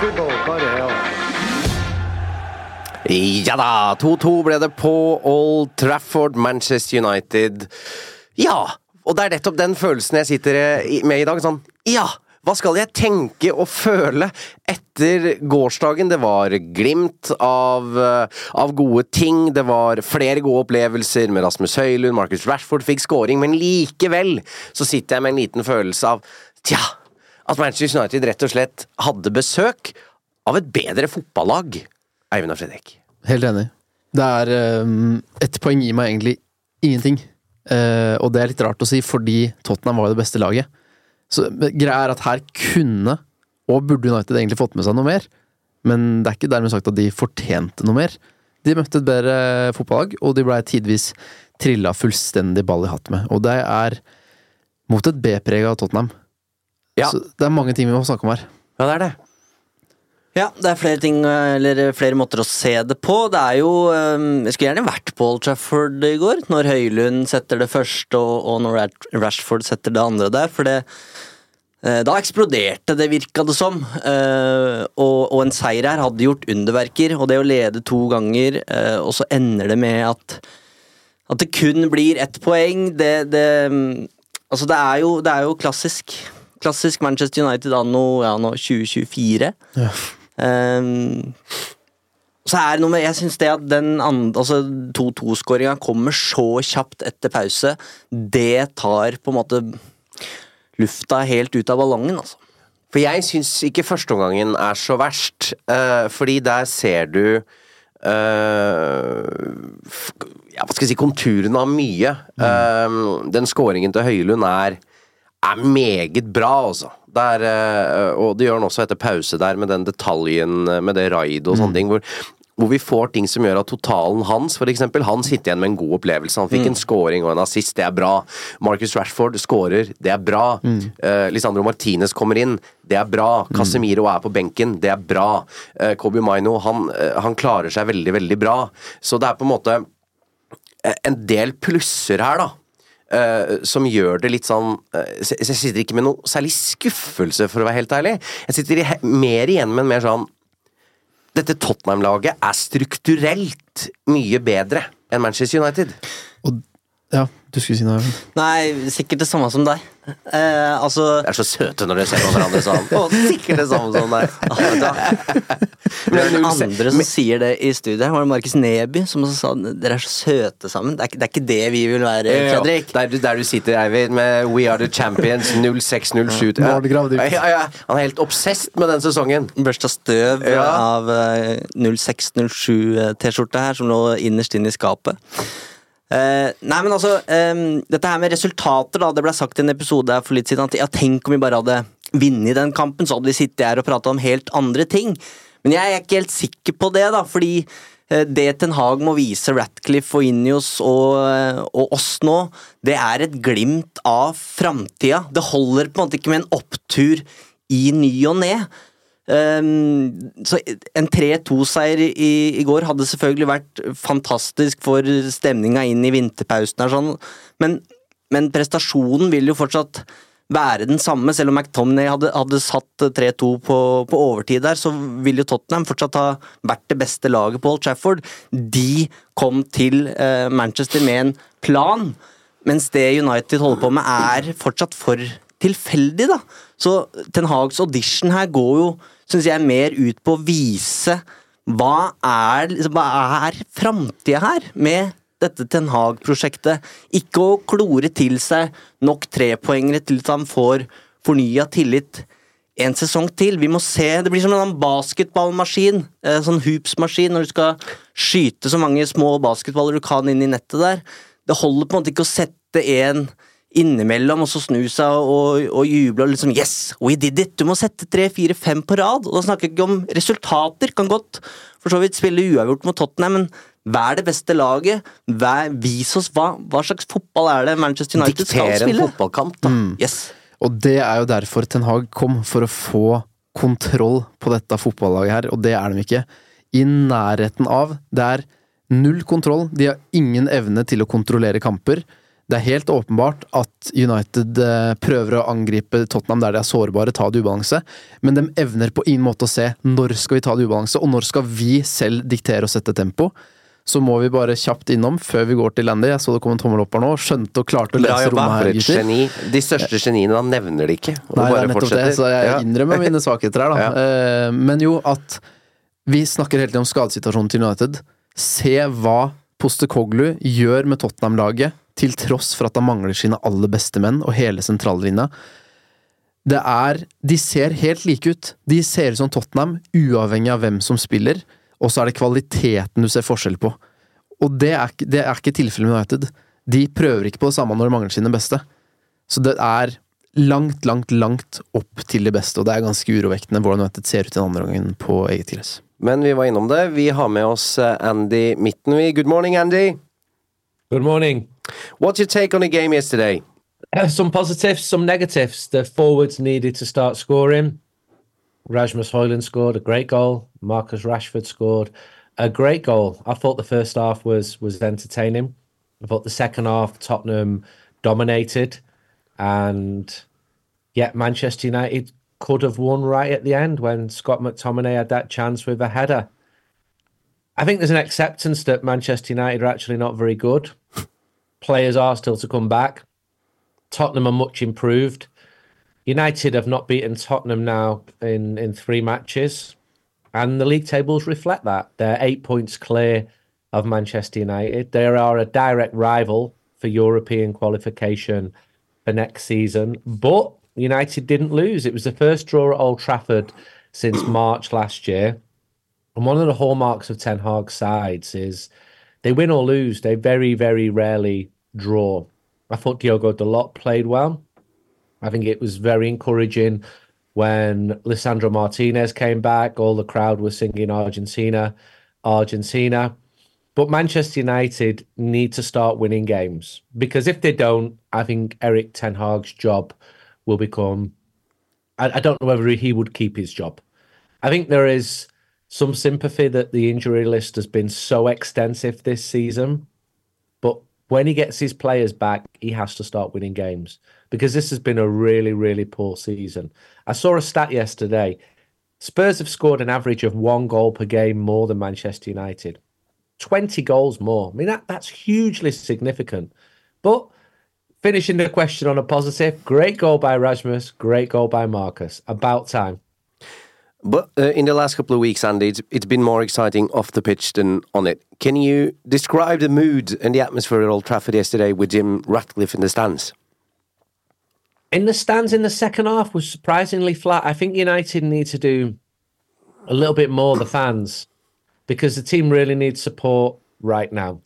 Football, by hell. Ja da, 2-2 ble det på Old Trafford, Manchester United. Ja, og det er nettopp den følelsen jeg sitter med i dag. Sånn, ja, hva skal jeg tenke og føle etter gårsdagen? Det var glimt av, av gode ting, det var flere gode opplevelser med Rasmus Høylund, Marcus Rashford fikk scoring, men likevel så sitter jeg med en liten følelse av tja, at Manchester United rett og slett hadde besøk av et bedre fotballag. Eivind og Fredrik. Helt enig. Det er um, Ett poeng gir meg egentlig ingenting. Uh, og det er litt rart å si, fordi Tottenham var jo det beste laget. Så greia er at her kunne, og burde United egentlig fått med seg noe mer. Men det er ikke dermed sagt at de fortjente noe mer. De møtte et bedre fotballag, og de blei tidvis trilla fullstendig ball i hatt med. Og det er mot et B-prega Tottenham. Ja. Så det er mange ting vi må snakke om her. Ja, det er det. Ja, det er flere ting, eller flere måter å se det på. Det er jo eh, Jeg skulle gjerne vært på Old Trafford i går, når Høylund setter det første, og, når Rashford setter det andre der, for det eh, da eksploderte det, virka det som. Eh, og, og en seier her hadde gjort underverker. Og det å lede to ganger, eh, og så ender det med at At det kun blir ett poeng, det, det Altså, det er jo, det er jo klassisk. Klassisk Manchester United anno ja, nå 2024. Ja. Um, så er det noe med Jeg syns det at den andre, altså 2-2-skåringa kommer så kjapt etter pause, det tar på en måte lufta helt ut av ballongen, altså. For jeg syns ikke førsteomgangen er så verst, uh, fordi der ser du uh, f- ja, hva skal jeg si, konturene av mye. Eh, den skåringen til Høylund er, er meget bra, altså. Der, eh, og det gjør han også etter pause der, med den detaljen eh, med det raidet og sånne ting. hvor hvor vi får ting som gjør at totalen hans, for eksempel, han sitter igjen med en god opplevelse. Han fikk en scoring og en assist, det er bra. Marcus Rashford scorer, det er bra. Eh, Lisandro Martinez kommer inn, det er bra. Casemiro er på benken, det er bra. Uh, Kobi Maino, han, uh, han klarer seg veldig, veldig bra. Så det er på en måte en del plusser her, da. Eh, som gjør det litt sånn uh, så Jeg sitter ikke med noe særlig skuffelse, for å være helt ærlig. Jeg sitter mer igjen med en mer sånn dette Tottenham-laget er strukturelt mye bedre enn Manchester United. Og ja, du skulle si noe, Nei, sikkert det samme som deg. Eh, altså De er så søte når de ser på hverandre sånn. Å, sikkert det samme som deg. Men? Det er den andre som sier det i studiet. Var det Markus Neby som også sa dere er så søte sammen? Det er, ikke- det er ikke det vi vil være, Fredrik. Der, du- der du sitter, Eivind, med We Are The Champions 0607. Nå har du gravd dypt. Ja, ja, Han er helt obsesst med den sesongen. Børsta støv Ja. av eh, 0607-T-skjorta her, som lå innerst inn i skapet. Eh, nei, men altså um, Dette her med resultater, da. Det ble sagt i en episode for litt siden at ja, tenk om vi bare hadde vunnet den kampen, så hadde vi sittet her og prata om helt andre ting. Men jeg er ikke helt sikker på det, da, fordi uh, det Ten Hag må vise Ratcliffe og Inios og, uh, og oss nå, det er et glimt av framtida. Det holder på en måte ikke med en opptur i ny og ne. Um, så en 3-2-seier i, i går hadde selvfølgelig vært fantastisk for stemninga inn i vinterpausen her, sånn. men, men prestasjonen vil jo fortsatt være den samme. Selv om McTomney hadde, hadde satt 3-2 på, på, overtid der, så vil jo Tottenham fortsatt ha vært det beste laget på Old Trafford. De kom til eh, Manchester med en plan, mens det United holder på med, er fortsatt for tilfeldig, da. Så Ten Hags audition her går jo, syns jeg, mer ut på å vise hva er, liksom, er framtida her med dette Ten Hag-prosjektet? Ikke å klore til seg nok trepoengere til at han får fornya tillit en sesong til. Vi må se, Det blir som en basketballmaskin, eh, sånn hoopsmaskin, når du skal skyte så mange små basketballer du kan inn i nettet der. Det holder på en måte ikke å sette en innimellom og så snu seg og, og juble og liksom Yes, we did it! Du må sette tre, fire, fem på rad. Og da snakker jeg ikke om resultater. Kan godt for så vidt spille uavgjort mot Tottenham, men vær det beste laget. Vær, vis oss hva, hva, slags fotball er det Manchester United Diktere skal spille. Diktere en fotballkamp, da. Mm. Yes. Og det er jo derfor Ten Hag kom, for å få kontroll på dette fotballaget her, og det er de ikke. I nærheten av. Det er null kontroll. De har ingen evne til å kontrollere kamper. Det er helt åpenbart at United eh, prøver å angripe Tottenham der de er sårbare, ta det ubalanse, men de evner på ingen måte å se når skal vi ta det ubalanse, og når skal vi selv diktere og sette tempo. Så må vi bare kjapt innom før vi går til Landy. Jeg så det kom en tommel opp her nå. Skjønte og klarte å lese rommet her, gutter. Geni. De største geniene da nevner de ikke. Nei, det er nettopp det, så jeg innrømmer mine svakheter her, da. Ja. Eh, men jo, at vi snakker hele tiden om skadesituasjonen til United. Se hva Postekoglu gjør med Tottenham-laget til tross for at han mangler sine aller beste menn og hele sentrallinja. Det er De ser helt like ut. De ser ut som Tottenham, uavhengig av hvem som spiller, og så er det kvaliteten du ser forskjell på. Og det er, det er ikke tilfellet med United. De prøver ikke på det samme når de mangler sine beste. Så det er langt, langt, langt opp til de beste, og det er ganske urovekkende hvordan United ser ut i den andre gangen på eget gress. Men vi var innom det. Vi har med oss Andy Andy vi. Good morning, Andy. Good morning. What's your take on the game yesterday? Some positives, some negatives. The forwards needed to start scoring. Rasmus Hoyland scored a great goal. Marcus Rashford scored a great goal. I thought the first half was was entertaining. I thought the second half Tottenham dominated, and yet Manchester United could have won right at the end when Scott McTominay had that chance with a header. I think there's an acceptance that Manchester United are actually not very good. Players are still to come back. Tottenham are much improved. United have not beaten Tottenham now in, in three matches, and the league tables reflect that. They're eight points clear of Manchester United. They are a direct rival for European qualification for next season, but United didn't lose. It was the first draw at Old Trafford since March last year. And one of the hallmarks of Ten Hag's sides is they win or lose. They very, very rarely draw. I thought Diogo Dalot played well. I think it was very encouraging when Lisandro Martinez came back. All the crowd was singing Argentina, Argentina. But Manchester United need to start winning games because if they don't, I think Eric Ten Hag's job will become. I, I don't know whether he would keep his job. I think there is some sympathy that the injury list has been so extensive this season. But when he gets his players back, he has to start winning games because this has been a really, really poor season. I saw a stat yesterday. Spurs have scored an average of one goal per game more than Manchester United. 20 goals more. I mean, that, that's hugely significant. But finishing the question on a positive, great goal by Rasmus, great goal by Marcus. About time. But uh, in the last couple of weeks, Andy, it's, it's been more exciting off the pitch than on it. Can you describe the mood and the atmosphere at Old Trafford yesterday with Jim Ratcliffe in the stands? In the stands in the second half was surprisingly flat. I think United need to do a little bit more, the fans, because the team really needs support right now.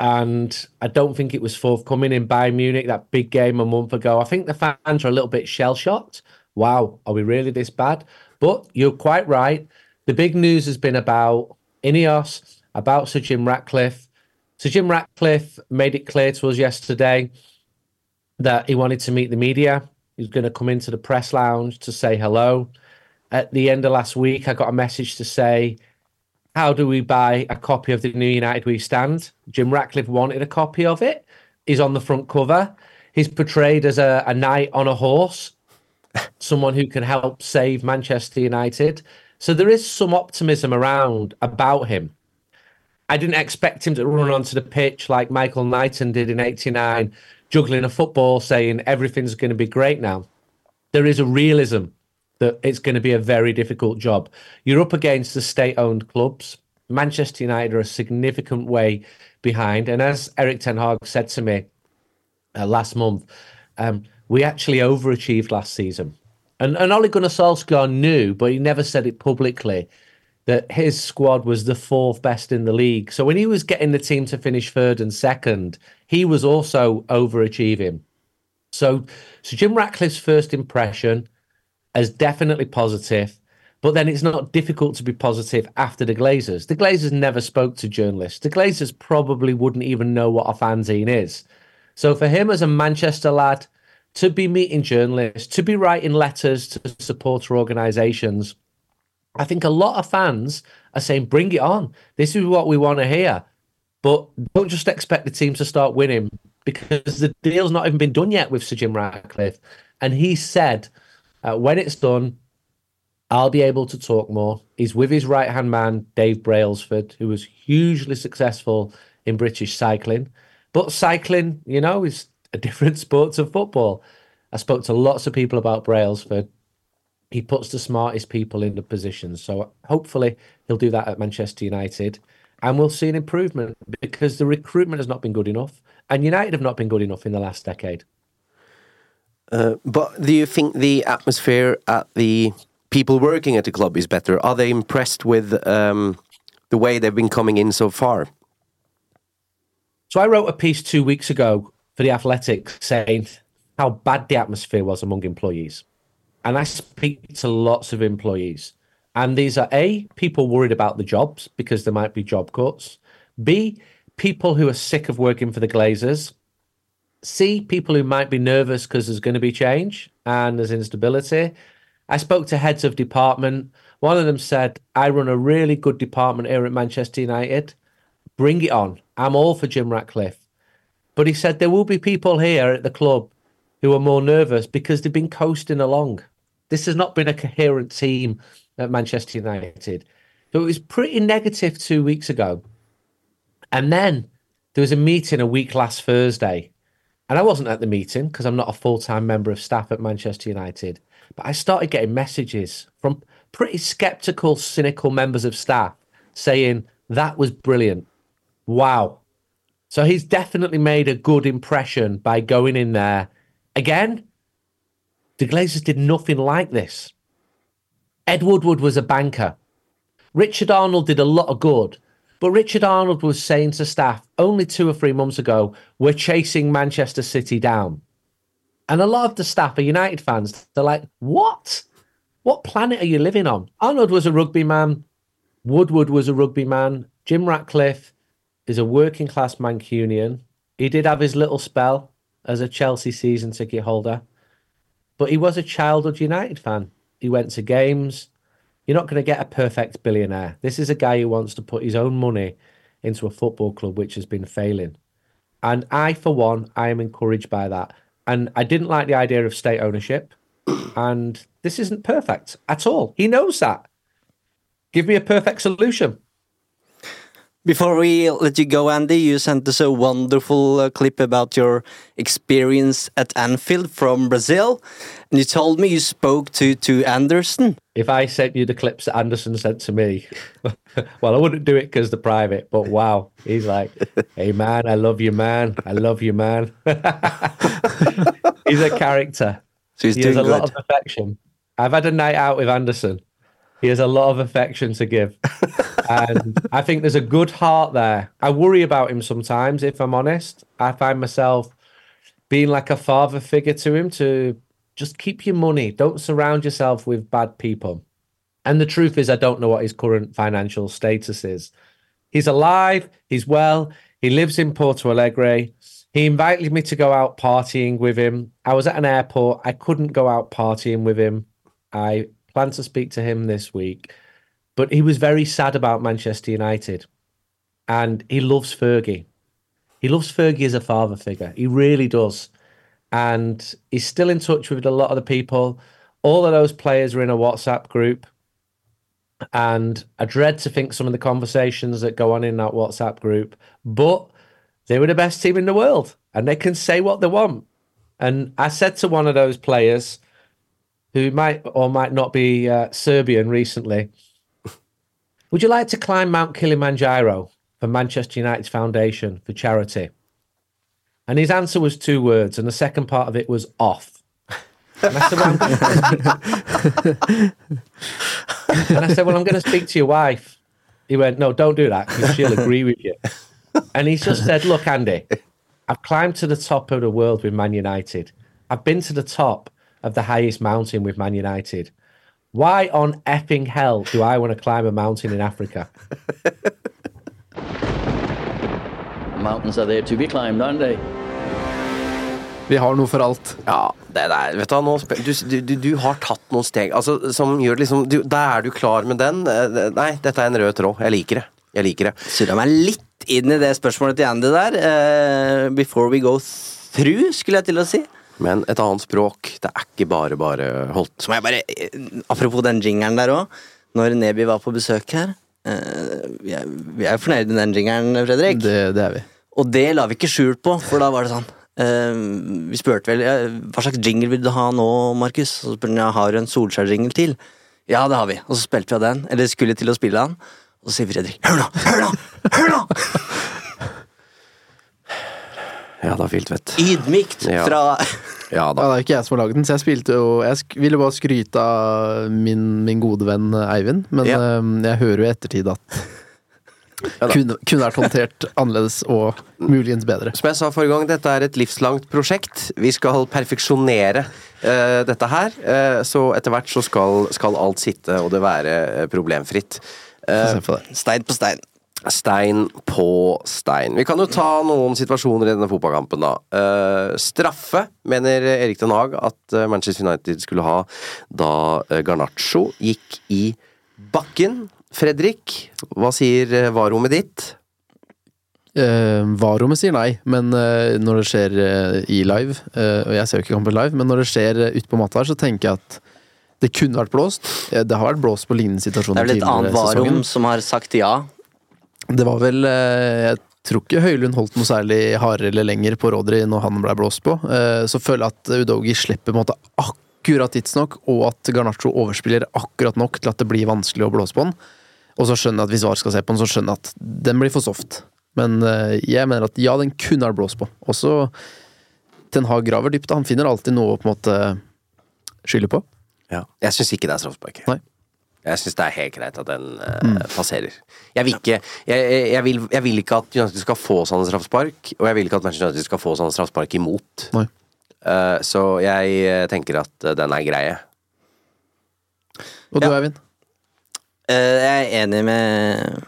And I don't think it was forthcoming in Bayern Munich, that big game a month ago. I think the fans are a little bit shell shocked. Wow, are we really this bad? But you're quite right. The big news has been about Ineos, about Sir Jim Ratcliffe. Sir Jim Ratcliffe made it clear to us yesterday that he wanted to meet the media. He was going to come into the press lounge to say hello. At the end of last week, I got a message to say, How do we buy a copy of the New United We Stand? Jim Ratcliffe wanted a copy of it. He's on the front cover. He's portrayed as a, a knight on a horse, someone who can help save Manchester United. So there is some optimism around about him. I didn't expect him to run onto the pitch like Michael Knighton did in 89, juggling a football, saying everything's going to be great now. There is a realism that it's going to be a very difficult job. You're up against the state owned clubs. Manchester United are a significant way behind. And as Eric Ten Hag said to me uh, last month, um, we actually overachieved last season. And, and Ole Gunnar Solskjaer knew, but he never said it publicly, that his squad was the fourth best in the league. So when he was getting the team to finish third and second, he was also overachieving. So, so Jim Ratcliffe's first impression is definitely positive, but then it's not difficult to be positive after the Glazers. The Glazers never spoke to journalists. The Glazers probably wouldn't even know what a fanzine is. So for him as a Manchester lad, to be meeting journalists, to be writing letters to supporter organisations, I think a lot of fans are saying, bring it on. This is what we want to hear. But don't just expect the team to start winning because the deal's not even been done yet with Sir Jim Ratcliffe. And he said, uh, when it's done, I'll be able to talk more. He's with his right hand man, Dave Brailsford, who was hugely successful in British cycling. But cycling, you know, is different sport to football. I spoke to lots of people about Brailsford he puts the smartest people in the positions. So hopefully he'll do that at Manchester United. And we'll see an improvement because the recruitment has not been good enough. And United have not been good enough in the last decade. Uh, but do you think the atmosphere at the people working at the club is better? Are they impressed with um, the way they've been coming in so far? So I wrote a piece two weeks ago for the Athletic saying how bad the atmosphere was among employees. And I speak to lots of employees. And these are A, people worried about the jobs because there might be job cuts. B, people who are sick of working for the Glazers. C, people who might be nervous because there's going to be change and there's instability. I spoke to heads of department. One of them said, I run a really good department here at Manchester United. Bring it on. I'm all for Jim Ratcliffe. But he said there will be people here at the club who are more nervous because they've been coasting along. This has not been a coherent team at Manchester United. So it was pretty negative two weeks ago. And then there was a meeting a week last Thursday. And I wasn't at the meeting because I'm not a full time member of staff at Manchester United. But I started getting messages from pretty skeptical, cynical members of staff saying, that was brilliant. Wow. So he's definitely made a good impression by going in there. Again, the Glazers did nothing like this. Ed Woodward was a banker. Richard Arnold did a lot of good, but Richard Arnold was saying to staff only two or three months ago, we're chasing Manchester City down. And a lot of the staff are United fans. They're like, what? What planet are you living on? Arnold was a rugby man. Woodward was a rugby man. Jim Ratcliffe is a working class Mancunian. He did have his little spell as a Chelsea season ticket holder. But he was a childhood United fan. He went to games. You're not going to get a perfect billionaire. This is a guy who wants to put his own money into a football club which has been failing. And I, for one, I am encouraged by that. And I didn't like the idea of state ownership. And this isn't perfect at all. He knows that. Give me a perfect solution. Before we let you go, Andy, you sent us a wonderful uh, clip about your experience at Anfield from Brazil. And you told me you spoke to, to Anderson. If I sent you the clips that Anderson sent to me, well, I wouldn't do it because they're private, but wow. He's like, hey, man, I love you, man. I love you, man. he's a character. So he's he doing has a good. lot of affection. I've had a night out with Anderson. He has a lot of affection to give. and I think there's a good heart there. I worry about him sometimes, if I'm honest. I find myself being like a father figure to him to just keep your money. Don't surround yourself with bad people. And the truth is, I don't know what his current financial status is. He's alive, he's well, he lives in Porto Alegre. He invited me to go out partying with him. I was at an airport. I couldn't go out partying with him. I plan to speak to him this week. But he was very sad about Manchester United. And he loves Fergie. He loves Fergie as a father figure. He really does. and he's still in touch with a lot of the people. All of those players are in a WhatsApp group, and I dread to think some of the conversations that go on in that WhatsApp group. But they were the best team in the world, and they can say what they want. And I said to one of those players, who might or might not be uh, Serbian recently, would you like to climb Mount Kilimanjaro for Manchester United's foundation for charity? And his answer was two words, and the second part of it was off. And I said, well, and I said, well, I'm going to speak to your wife. He went, no, don't do that because she'll agree with you. And he just said, look, Andy, I've climbed to the top of the world with Man United. I've been to the top of the highest mountain with Man United. Why on effing hell do I want to climb a mountain in Africa? Mountains are there to be climbed, aren't they? Vi har noe for alt. Ja, det der, vet du, nå, du, du, du, du har tatt noen steg altså, som gjør liksom du, Da er du klar med den. Eh, Nei, dette er en rød tråd. Jeg liker det. Jeg liker det. Surra meg litt inn i det spørsmålet til Andy der. Uh, before we go through, skulle jeg til å si. Men et annet språk. Det er ikke bare bare holdt. Så må jeg bare, eh, Apropos den jingeren der òg. Når Neby var på besøk her eh, Vi er, vi er fornøyd med den jingeren, Fredrik. Det, det er vi. Og det la vi ikke skjul på, for da var det sånn eh, Vi spurte vel hva slags jingle vil du ha nå, Markus. Og så spurte han ja, har du en Solskjær-jingle til. Ja, det har vi. Og så spilte vi av den. Eller skulle til å spille den. Og så sier Fredrik hør nå, hør nå, hør nå! Ja da, Filtvedt. Ydmykt Ja. fra Ja Ja, det er ikke jeg som har laget den, så jeg spilte jo Jeg sk ville bare skryte av min, min gode venn Eivind, men Ja. eh, jeg hører jo i ettertid at da. kunne, kunne vært håndtert annerledes og muligens bedre. Som jeg sa forrige gang, dette er et livslangt prosjekt. Vi skal perfeksjonere eh, dette her. eh, så etter hvert så skal, skal alt sitte og det være eh, problemfritt. Eh, Se på det. Stein på stein. Stein på stein. Vi kan jo ta noen situasjoner i denne fotballkampen, da. Uh, straffe, mener Erik Den Haag at eh, Manchester United skulle ha da eh, Garnaccio gikk i bakken. Fredrik, hva sier varrommet ditt? Uh, Varommet sier nei, men uh, når det skjer uh, i live Og jeg ser jo ikke kampen live, men når det skjer uh, ute på matta her, så tenker jeg at det kunne vært blåst. Det har vært blåst på lignende Det er vel et annet varom som har sagt ja. Det var vel eh, Jeg tror ikke Høylund holdt noe særlig hardere eller lenger på Rodri når han ble blåst på. Eh, Så føler jeg at Udogi slipper på en måte akkurat tidsnok, og at Garnaccio overspiller akkurat nok til at det blir vanskelig å blåse på den. Og så skjønner jeg at hvis VAR skal se på den, så skjønner jeg at den blir for soft. Men eh, jeg mener at ja, den kunne vært blåst på. Også Ten Hag graver dypt. Han finner alltid noe å på en måte skylde på. Ja. Jeg syns ikke det er straffespark. Jeg syns det er helt greit at den eh, passerer. Jeg vil, ikke, jeg, jeg, vil, jeg vil ikke at United skal få sånne straffespark, og jeg vil ikke at Manchester United skal få sånne straffespark imot. Nei. Eh, så jeg eh, tenker at den er greie. Og du, Ja. Eivind? Eh, jeg er enig med,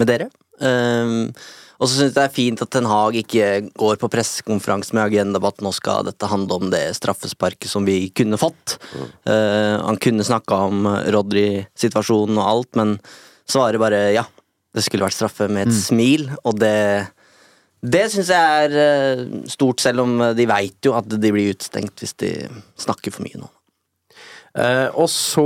med dere. Um, og så syns jeg det er fint at Ten Hag ikke går på pressekonferanse med agenda på at nå skal dette handle om det straffesparket som vi kunne fått. Eh, han kunne snakka om Rodry-situasjonen og alt, men svarer bare ja. Det skulle vært straffe med et smil, og det det syns jeg er eh, stort, selv om de veit jo at de blir utstengt hvis de snakker for mye nå. Eh, og så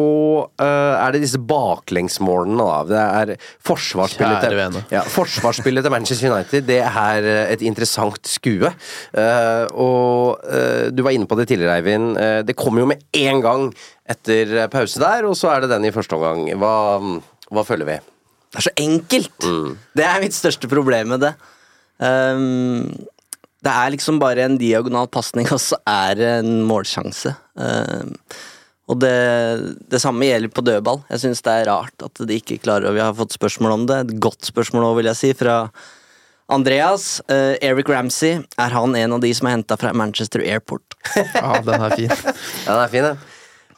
uh, er det disse baklengsmålene, da. Det er forsvarsspillet til, ja, forsvarsspillet til Manchester United. Det er eh, et interessant skue. Uh, og eh, du var inne på det tidligere, Eivind. Det kommer jo med én gang etter pause der, og så er det den i første omgang. Hva, hva føler vi? Det er så enkelt! Det er mitt største problem med det. Um, det er liksom bare en diagonal pasning, og så er det en målsjanse. Ehm, og det, det samme gjelder på dødball. Jeg syns det er rart at de ikke klarer og Vi har fått spørsmål om det. Et godt spørsmål òg, vil jeg si, fra Andreas. Uh, Eric Ramsey, er han en av de som er henta fra Manchester Airport? Ja, den er fin. Ja, den er fin, ja.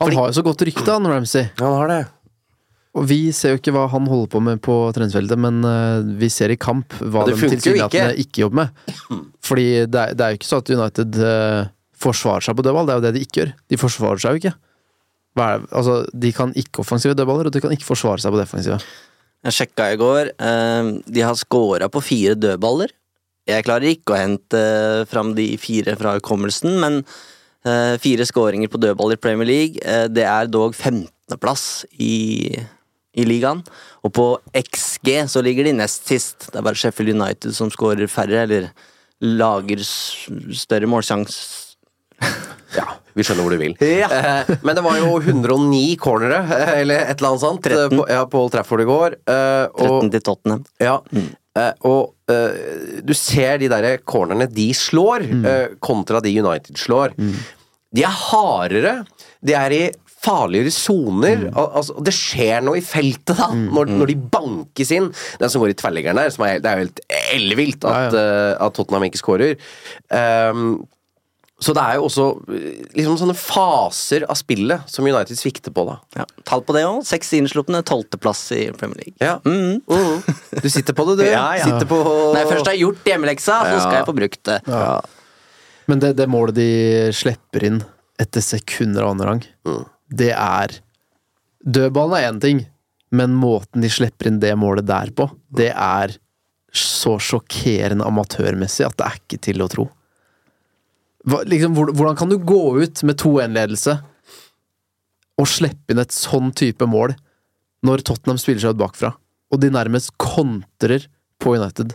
Han har jo så godt rykte, han Ramsey. Han har det. Og vi ser jo ikke hva han holder på med på treningsfeltet, men eh, vi ser i kamp hva de tilsynelatende ikke. ikke. jobber med. Fordi det er, det er jo ikke så at United eh, forsvarer seg på dødball, det er jo det de ikke gjør. De forsvarer seg jo ikke. Altså, de kan ikke offensive dødballer, og de kan ikke forsvare seg på defensive. Jeg sjekka i går. eh, de har scora på fire dødballer. Jeg klarer ikke å hente eh, fram de fire fra hukommelsen, men eh, fire skåringer på dødball i Premier League, det er dog 15.-plass i, i ligaen. Og på XG så ligger de nest sist. Det er bare Sheffield United som skårer færre, eller lager større målsjanse. Ja, vi skjønner hvor du vil. Ja. Eh, men det var jo 109 cornere, eh, eller et eller annet sånt, eh, 13. på, ja, på Old Trafford i går. eh, og 13 til Tottenham. Ja, Mm. og eh, du ser de der cornerne de slår, mm. kontra de United slår. De er hardere, de er i farligere soner. Mm. Altså, det skjer noe i feltet, da, når, når de bankes inn. Den som går i tverrliggeren der, som er, det er jo helt ellevilt at, eh, at Tottenham ikke skårer. Um, så det er jo også eh, liksom sånne faser av spillet som United svikter på, da. Ja. Tall på det òg. Seks innslupne, tolvteplass i Premier League. Ja. Mhm. Du sitter på det, du. Ja, ja. Sitter på Når jeg først har gjort hjemmeleksa, så skal jeg få brukt det. Men det, det målet de slipper inn etter sekunder av andre rang, det er Dødballen er én ting, men måten de slipper inn det målet der på, det er så sjokkerende amatørmessig at det er ikke til å tro. Liksom, hvordan kan du gå ut med 2-1-ledelse og slippe inn et sånn type mål når Tottenham spiller seg ut bakfra, og de nærmest kontrer på United?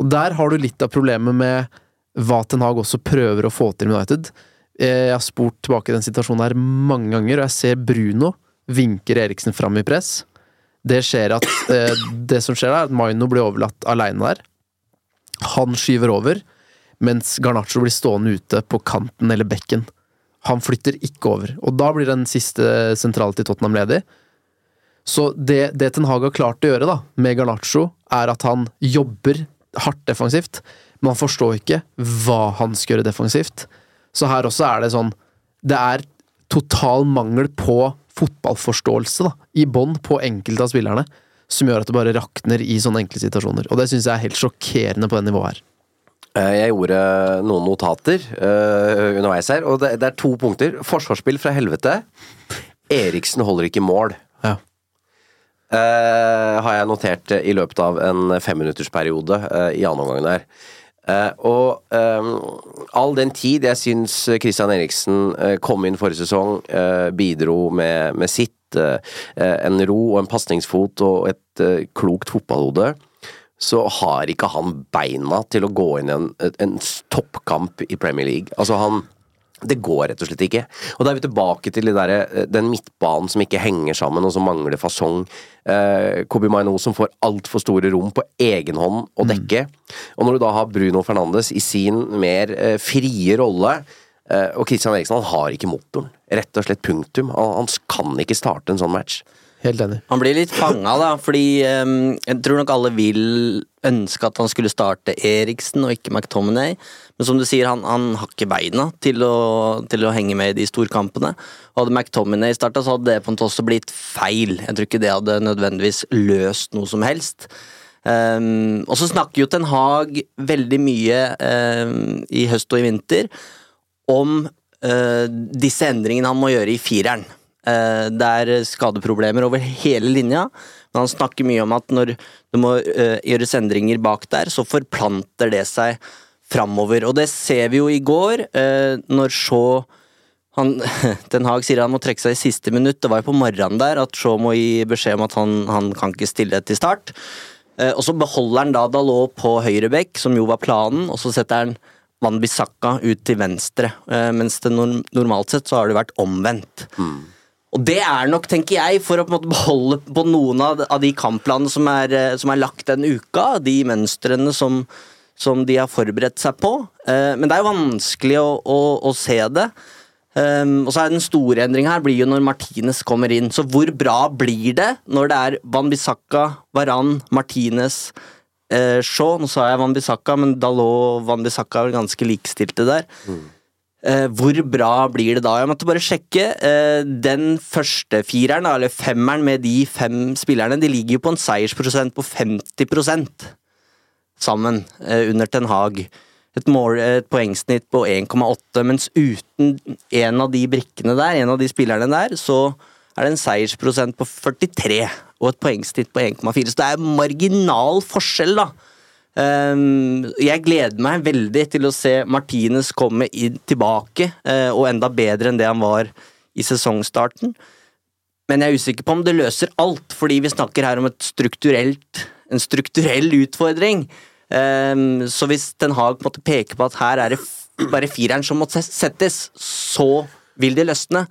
Og der har du litt av problemet med hva Ten Hag også prøver å få til med United. Eh, Jeg har spurt tilbake i den situasjonen her mange ganger, og jeg ser Bruno vinker Eriksen fram i press. Det skjer at eh, Det som skjer er at Maino blir overlatt aleine der. Han skyver over, mens Garnaccio blir stående ute på kanten eller bekken. Han flytter ikke over, og da blir den siste sentralen til Tottenham ledig. Så det, det Ten Hag har klart å gjøre da, med Garnaccio, er at han jobber hardt defensivt, men han forstår ikke hva han skal gjøre defensivt. Så her også er det sånn Det er total mangel på fotballforståelse da, i bånn på enkelte av spillerne, som gjør at det bare rakner i sånne enkle situasjoner. Og det syns jeg er helt sjokkerende på det nivået her. Eh, Jeg gjorde noen notater uh, underveis her, og det, det er to punkter. Forsvarsspill fra helvete. Eriksen holder ikke mål. Ja. Uh, har jeg notert i løpet av en femminuttersperiode uh, i annen omgang der. Uh, og um, all den tid jeg syns Christian Eriksen kom inn forrige sesong, bidro med, med sitt, en ro og en pasningsfot og et klokt fotballhode, så har ikke han beina til å gå inn i en, en toppkamp i Premier League. Altså han det går rett og slett ikke. Og da er vi tilbake til de der, eh, den midtbanen som ikke henger sammen, og som mangler fasong. Eh, Kobi Maino som får altfor store rom på egen hånd å dekke. Og når du da har Bruno Fernandes i sin mer eh, frie rolle, eh, og Christian Eriksen han har ikke motoren. Rett og slett punktum. Han, han kan ikke starte en sånn match. Helt enig. Han blir litt fanga, da, fordi um, jeg tror nok alle vil ønske at han skulle starte Eriksen og ikke McTominay. Men som du sier, han, han har ikke beina til å, til å henge med i de storkampene. Hadde McTominay starta, så hadde det på en måte også blitt feil. Jeg tror ikke det hadde nødvendigvis løst noe som helst. Um, og så snakker jo Ten Hag veldig mye um, i høst og i vinter om uh, disse endringene han må gjøre i fireren. Eh, det er skadeproblemer over hele linja, men han snakker mye om at når det må eh, gjøres endringer bak der, så forplanter det seg framover. Og det ser vi jo i går, eh, når Shaw han, Den Haag sier han må trekke seg i siste minutt. Det var jo på morgenen der at Shaw må gi beskjed om at han, han kan ikke stille til start. Og så beholder han da Dalot på høyre bekk, som jo var planen, og så setter han Van Bissaka ut til venstre. Mens det normalt sett så har det vært omvendt. Og det er nok, tenker jeg, for å på en måte beholde på noen av, de kampplanene som er, eh, som er lagt den uka, de mønstrene som, som de har forberedt seg på. Eh, men det er jo vanskelig å, å, å se det. Um, og så er Den store endringa her blir jo når Martinez kommer inn. Så hvor bra blir det når det er Van Bissaka, Varan, Martinez, eh, Shaw Nå sa jeg Van Bissaka, men Dalot og Van Bissaka er ganske likestilte der. Eh, hvor bra blir det da? Jeg måtte bare sjekke. Eh, den første fireren, eller femmeren med de fem spillerne, de ligger jo på en seiersprosent på 50 sammen eh, under Ten Hag. Et, mål, et poengsnitt på 1,8, mens uten en av de brikkene der, en av de spillerne der, så er det en seiersprosent på 43 og et poengsnitt på 1,4. Så det er marginal forskjell, da. Ehm, jeg gleder meg veldig til å se Martinez komme inn tilbake, eh, og enda bedre enn det han var i sesongstarten. Men jeg er usikker på om det løser alt, fordi vi snakker her om en strukturell utfordring. Ehm, så hvis Den Haag måte peker på at her er det bare fireren som må settes, så vil det løsne.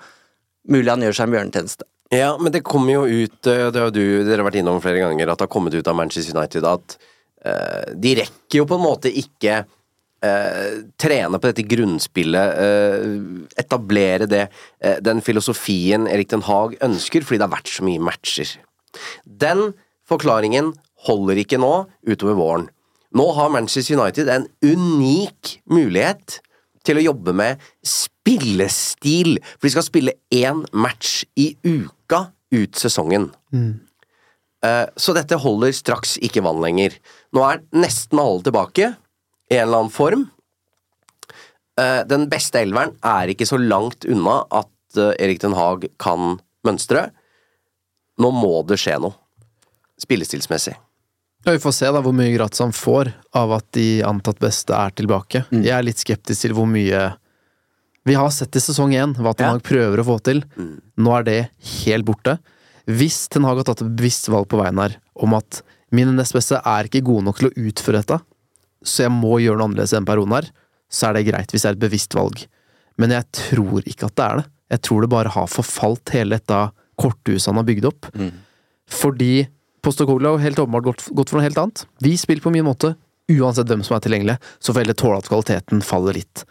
Mulig han gjør seg en bjørnetjeneste. Ja, men det kommer jo ut eh, Det har du, dere har vært innom flere ganger, at det har kommet ut av Manchester United at de rekker jo på en måte ikke eh, trene på dette grunnspillet, eh, etablere det, eh, den filosofien Erik Den Haag ønsker, fordi det har vært så mye matcher. Den forklaringen holder ikke nå utover våren. Nå har Manchester United en unik mulighet til å jobbe med spillestil, for de skal spille én match i uka ut sesongen. Eh, Så dette holder straks ikke vann lenger. Nå er nesten alle tilbake i en eller annen form. Eh, Den beste elveren er ikke så langt unna at eh, Erik Den Haag kan mønstre. Nå må det skje noe. Spillestilsmessig. Ja, Vi får se da hvor mye gratis han får av at de antatt beste er tilbake. Jeg er litt skeptisk til hvor mye Vi har sett i sesong én hva Ten Ja. Prøver å få til. Nå er det helt borte. Hvis Ten Hag har tatt et bevisst valg på veien her om at mine nest beste er ikke gode nok til å utføre dette, så jeg må gjøre noe annerledes i den perioden her, så er det greit hvis det er et bevisst valg. Men jeg tror ikke at det er det. Jeg tror det bare har forfalt hele dette korthuset han har bygd opp. Fordi Postokoglu har helt åpenbart gått, gått for noe helt annet. Vi spiller på min måte, uansett hvem som er tilgjengelig, så får heller tåle at kvaliteten faller litt.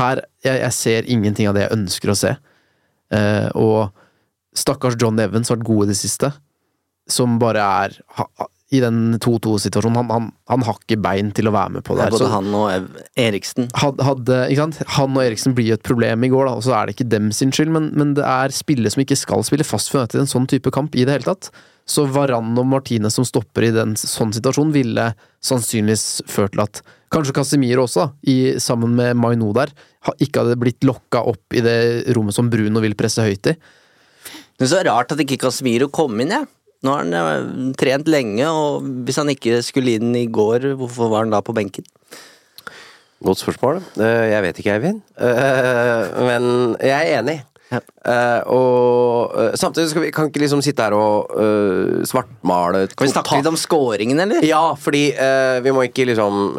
Her, jeg, jeg ser ingenting av det jeg ønsker å se. Uh, og stakkars John Evans vært god i det siste, som bare er i den 2-2-situasjonen. Han, han, han har ikke bein til å være med på det. her, Både han og Eriksen. had, hadde, sant? Han og Eriksen blir jo et problem i går, da, og så er det ikke dem sin skyld, men, men det er spillere som ikke skal spille fast for United i en sånn type kamp i det hele tatt. Så Varan og Martinez som stopper i den sånn situasjon, ville sannsynligvis ført til at kanskje Casemiro også, da, i, sammen med Maino der, ikke hadde blitt lokka opp i det rommet som Bruno vil presse høyt i. Det er så rart at ikke Casemiro kom inn, jeg. Nå har han eh, trent lenge, og hvis han ikke skulle inn i går, hvorfor var han da på benken? Godt spørsmål. Eh, Jeg vet ikke, Eivind. Eh, Men jeg er enig. Ja. Eh, og uh, samtidig skal vi, kan ikke liksom sitte her og uh, svartmale Kan vi snakke litt om scoringen, eller? Ja, fordi vi må ikke liksom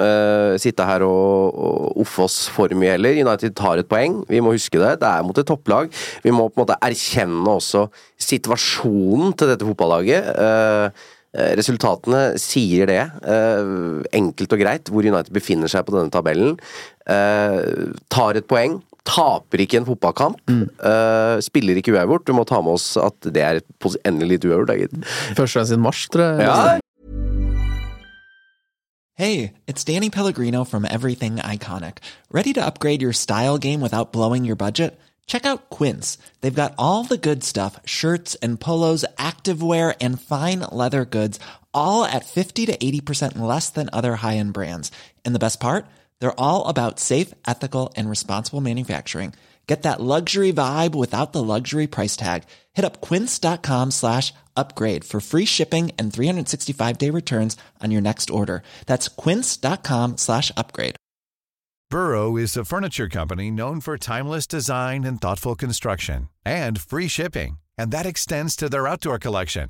sitte her og, og uffe oss for mye heller. United tar et poeng, vi må huske det. Det er mot et topplag. Vi må på en måte erkjenne også situasjonen til dette fotballaget. Resultatene sier det, enkelt og greit, hvor United befinner seg på denne tabellen. Tar et poeng. Taper ikke en fotballkamp. eh, spiller ikke uavgjort. Du må ta med oss at det er endelig litt uavgjort. da, gitt. Første gang siden mars, tror jeg. Ja, Hey, it's Danny Pellegrino from Everything Iconic. Ready to upgrade your style game without blowing your budget? Check out Quince. They've got all the good stuff shirts and polos, activewear, and fine leather goods, all at 50 to 80% less than other high end brands. And the best part? They're all about safe, ethical, and responsible manufacturing. Get that luxury vibe without the luxury price tag. Hit up quince.com slash upgrade for free shipping and 365 day returns on your next order. That's quince.com slash upgrade. Burrow is a furniture company known for timeless design and thoughtful construction and free shipping, and that extends to their outdoor collection.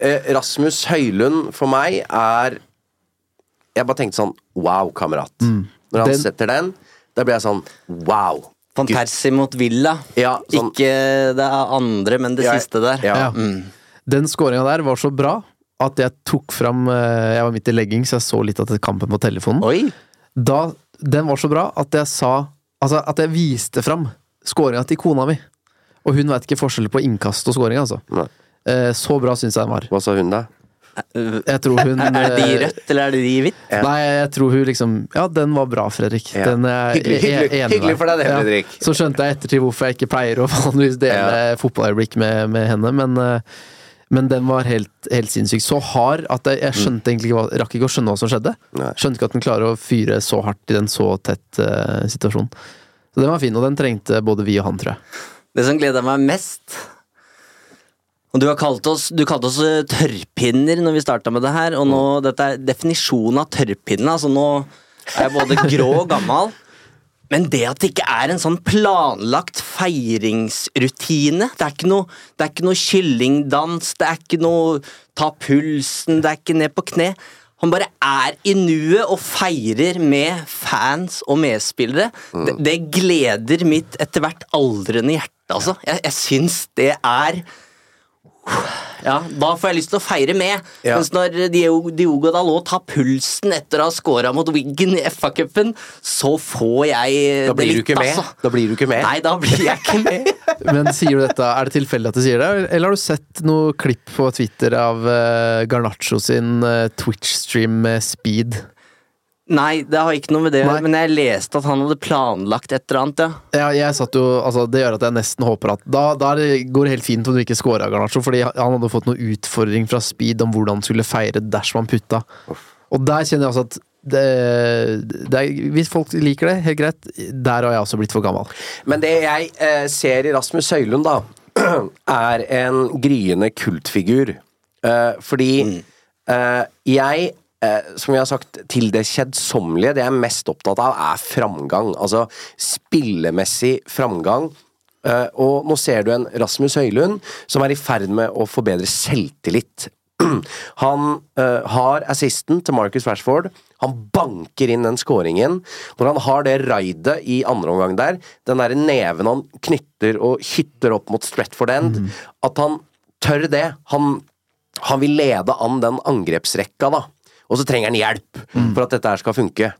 Eh, Rasmus Høylund for meg er Jeg bare tenkte sånn Wow, kamerat. Når han Den- setter den, da blir jeg sånn Wow. Van Persie mot Villa. Ja, sånn, Ikke det andre, men det Ja, siste der. ja. Mm. Den skåringa der var så bra at jeg tok fram eh, Jeg var midt i legging, så jeg så litt av kampen på telefonen. Oi! Da, den var så bra at jeg sa Altså at jeg viste fram skåringa til kona mi. Og hun veit ikke forskjell på innkast og skåring, altså. Nei. Eh, så bra syns jeg den var. Hva sa hun, da? Jeg tror hun Er det de i eh, rødt, eller er det de i hvitt? Ja. Nei, jeg tror hun liksom Ja, den var bra, Fredrik. Ja. Den er jeg Hyggelig- hyggelig- enig hyggelig for deg det, Fredrik. Så skjønte jeg ettertid hvorfor jeg ikke pleier å vanligvis dele fotballøyeblikk med, med henne, men eh, men den var helt, helt sinnssyk. Så hard at jeg, jeg skjønte egentlig ikke hva, rakk ikke å skjønne hva som skjedde. Nei. Skjønte ikke at den klarer å fyre så hardt i den så tett uh, situasjonen. Så den var fin, og den trengte både vi og han, tror jeg. Det som gleder meg mest Og du har kalt oss, du kalte oss eh, tørrpinner når vi starta med det her, og nå dette er definisjonen av tørrpinne. Altså nå er jeg både grå og gammel. Men det at det ikke er en sånn planlagt feiringsrutine Det er ikke noe, det er ikke noe kyllingdans, det er ikke noe ta pulsen, det er ikke ned på kne. Han bare er i nuet og feirer med fans og medspillere. Det, det gleder mitt etter hvert aldrende hjerte, altså. Jeg, jeg syns det er ja, Da får jeg lyst til å feire med. Ja. Mens når Diogo, Diogo Dalot tar pulsen etter å ha scora mot Wiggen i FA-cupen, så får jeg Da blir det du ikke med. altså. Da blir du ikke med. Nei, da blir jeg ikke med. Men sier du dette, er det tilfeldig at du sier det, eller har du sett noe klipp på Twitter av uh, Garnaccio sin eh, Twitch-stream med speed? Nei, det har ikke noe med det å Nei. gjøre, men jeg leste at han hadde planlagt et eller annet, ja. Ja, jeg satt jo, altså Det gjør at jeg nesten håper at Da, da går det helt fint om du ikke scora, Garnaccio, fordi han hadde fått noen utfordring fra Speed om hvordan han skulle feire dersom han putta. Og der kjenner jeg også at det, det er, Hvis folk liker det, helt greit. Der har jeg også blitt for gammel. Men det jeg eh, ser i Rasmus Høylund, da, er en gryende kultfigur. Eh, fordi eh, jeg, som jeg har sagt, til det kjedsommelige, det jeg er mest opptatt av, er framgang. Altså spillemessig framgang. Eh, og nå ser du en Rasmus Høylund som er i ferd med å forbedre selvtillit. Han eh, har assisten til Marcus Rashford. Han banker inn den scoringen. Når han har det raidet i andre omgang der, den derre neven han knytter og hytter opp mot Stretford End, at han tør det. Han, han vil lede an den angrepsrekka, da. Og så trenger han hjelp for at dette her skal funke.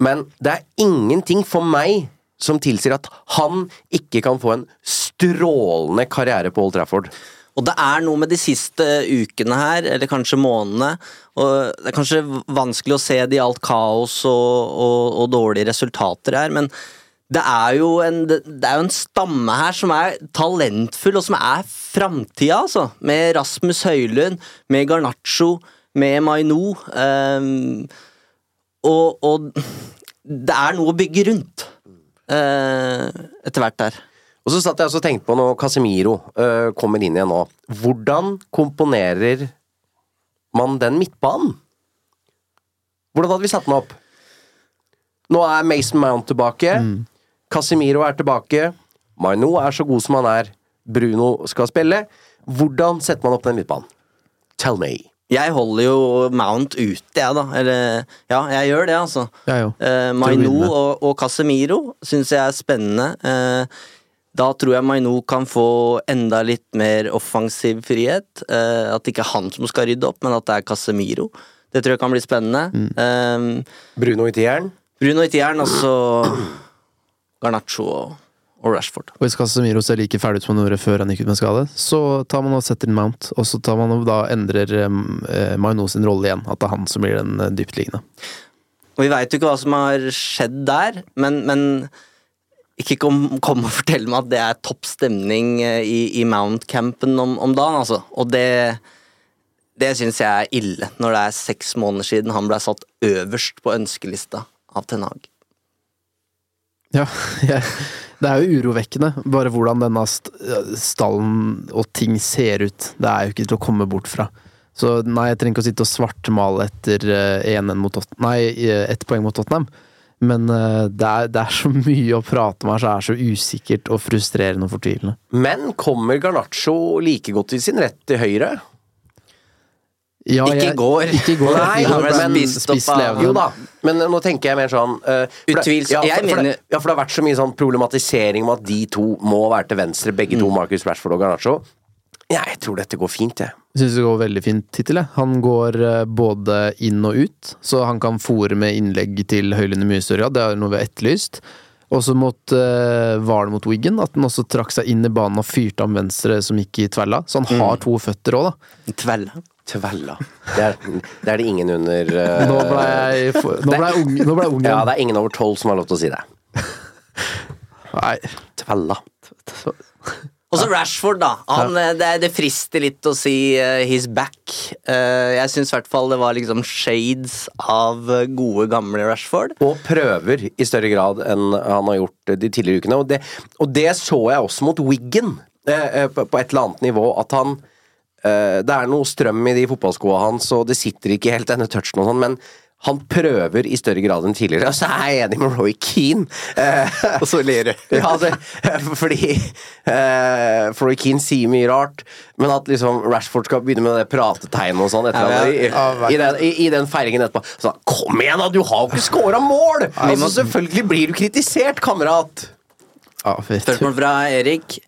Men det er ingenting for meg som tilsier at han ikke kan få en strålende karriere på Old Trafford. Og det er noe med de siste ukene her, eller kanskje månedene, og det er kanskje vanskelig å se det i alt kaos og, og, og dårlige resultater her, men det er, jo en, det er jo en stamme her som er talentfull, og som er framtida, altså. Med Rasmus Høylund, med Garnaccio, med Maino. Um, og, og det er noe å bygge rundt uh, etter hvert der. Og så satt jeg og tenkte på når Casemiro uh, kommer inn igjen nå. Hvordan komponerer man den midtbanen? Hvordan hadde vi satt den opp? Nå er Mason Mount tilbake. Casemiro er tilbake. Maino er så god som han er. Bruno skal spille. Hvordan setter man opp den midtbanen? Tell me. Jeg holder jo Mount ute, jeg, da. Eller ja, jeg gjør det, altså. Jeg òg. Eh, Maino og, og Casemiro syns jeg er spennende. Eh, da tror jeg Maino kan få enda litt mer offensiv frihet. Eh, at det ikke er han som skal rydde opp, men at det er Casemiro. Det tror jeg kan bli spennende. Mm. Eh, Bruno i tieren. Bruno i tieren, og så Garnaccio og, og Rashford. Og hvis Casemiro ser like ferdig ut som han gjorde før han gikk ut med skade, så tar man og setter inn Mount, og så tar man og da endrer eh, Maino sin rolle igjen. At det er han som blir den eh, dyptliggende. Og vi veit jo ikke hva som har skjedd der, men, men ikke kom, kom og fortell meg at det er topp stemning eh, i, i Mount-campen om, om dagen, altså. Og det det syns jeg er ille, når det er seks måneder siden han ble satt øverst på ønskelista av Ten Hag. Ja, jeg, det er jo urovekkende, bare hvordan denne stallen og ting ser ut. Det er jo ikke til å komme bort fra. Så nei, jeg trenger ikke å sitte og svartmale etter 1-1 mot Tottenham Nei, ett poeng mot Tottenham. Men uh, det, er, det, er, så mye å prate om her som er så usikkert og frustrerende og fortvilende. Men kommer Garnaccio like godt i sin rett til høyre? Ja, ikke i går. Ikke går. Nei, han men, spist opp av Jo da, men nå tenker jeg mer sånn uh, Utvilsomt. Ja, ja, for det har vært så mye sånn problematisering om at de to må være til venstre, begge Mm. to, Marcus Rashford og Garnaccio. Ja, jeg tror dette går fint, jeg. Jeg syns det går veldig fint hittil, jeg. Han går uh, både inn og ut, så han kan fòre med innlegg til Høyland i mye større grad. Det er noe vi har etterlyst. Også mot uh, var det mot Wiggen, at han også trakk seg inn i banen og fyrte om venstre som gikk i tvella. Så han Mm. har to føtter òg, da. Tvella. Tvella. Det er, det er det ingen under uh, Nå ble jeg, nå ble jeg ung. Nå ble jeg ung Ja, det er ingen over tolv som har lov til å si det. Nei. Tvella. Og så Rashford, da. Han, eh, det, det frister litt å si uh, 'he's back'. Uh, jeg syns i hvert fall det var liksom shades av gode, gamle Rashford. Og prøver i større grad enn han har gjort de tidligere ukene. Og det, og det så jeg også mot Wiggen, uh, på, på et eller annet nivå. At han Det er noe strøm i de fotballskoa hans, og det sitter ikke helt denne touchen og sånn, men han prøver i større grad enn tidligere, og så er jeg enig med Roy Keane. Eh, Og så ler du. ja, det, fordi uh, Roy Keane sier mye rart, men at liksom Rashford skal begynne med det pratetegnet og sånn etter Ja, ja, i, den, i, i den feiringen etterpå. Så, Kom igjen, da! Du har jo ikke scora mål! Altså, selvfølgelig blir du kritisert, kamerat! Ah. Spørsmål fra Erik.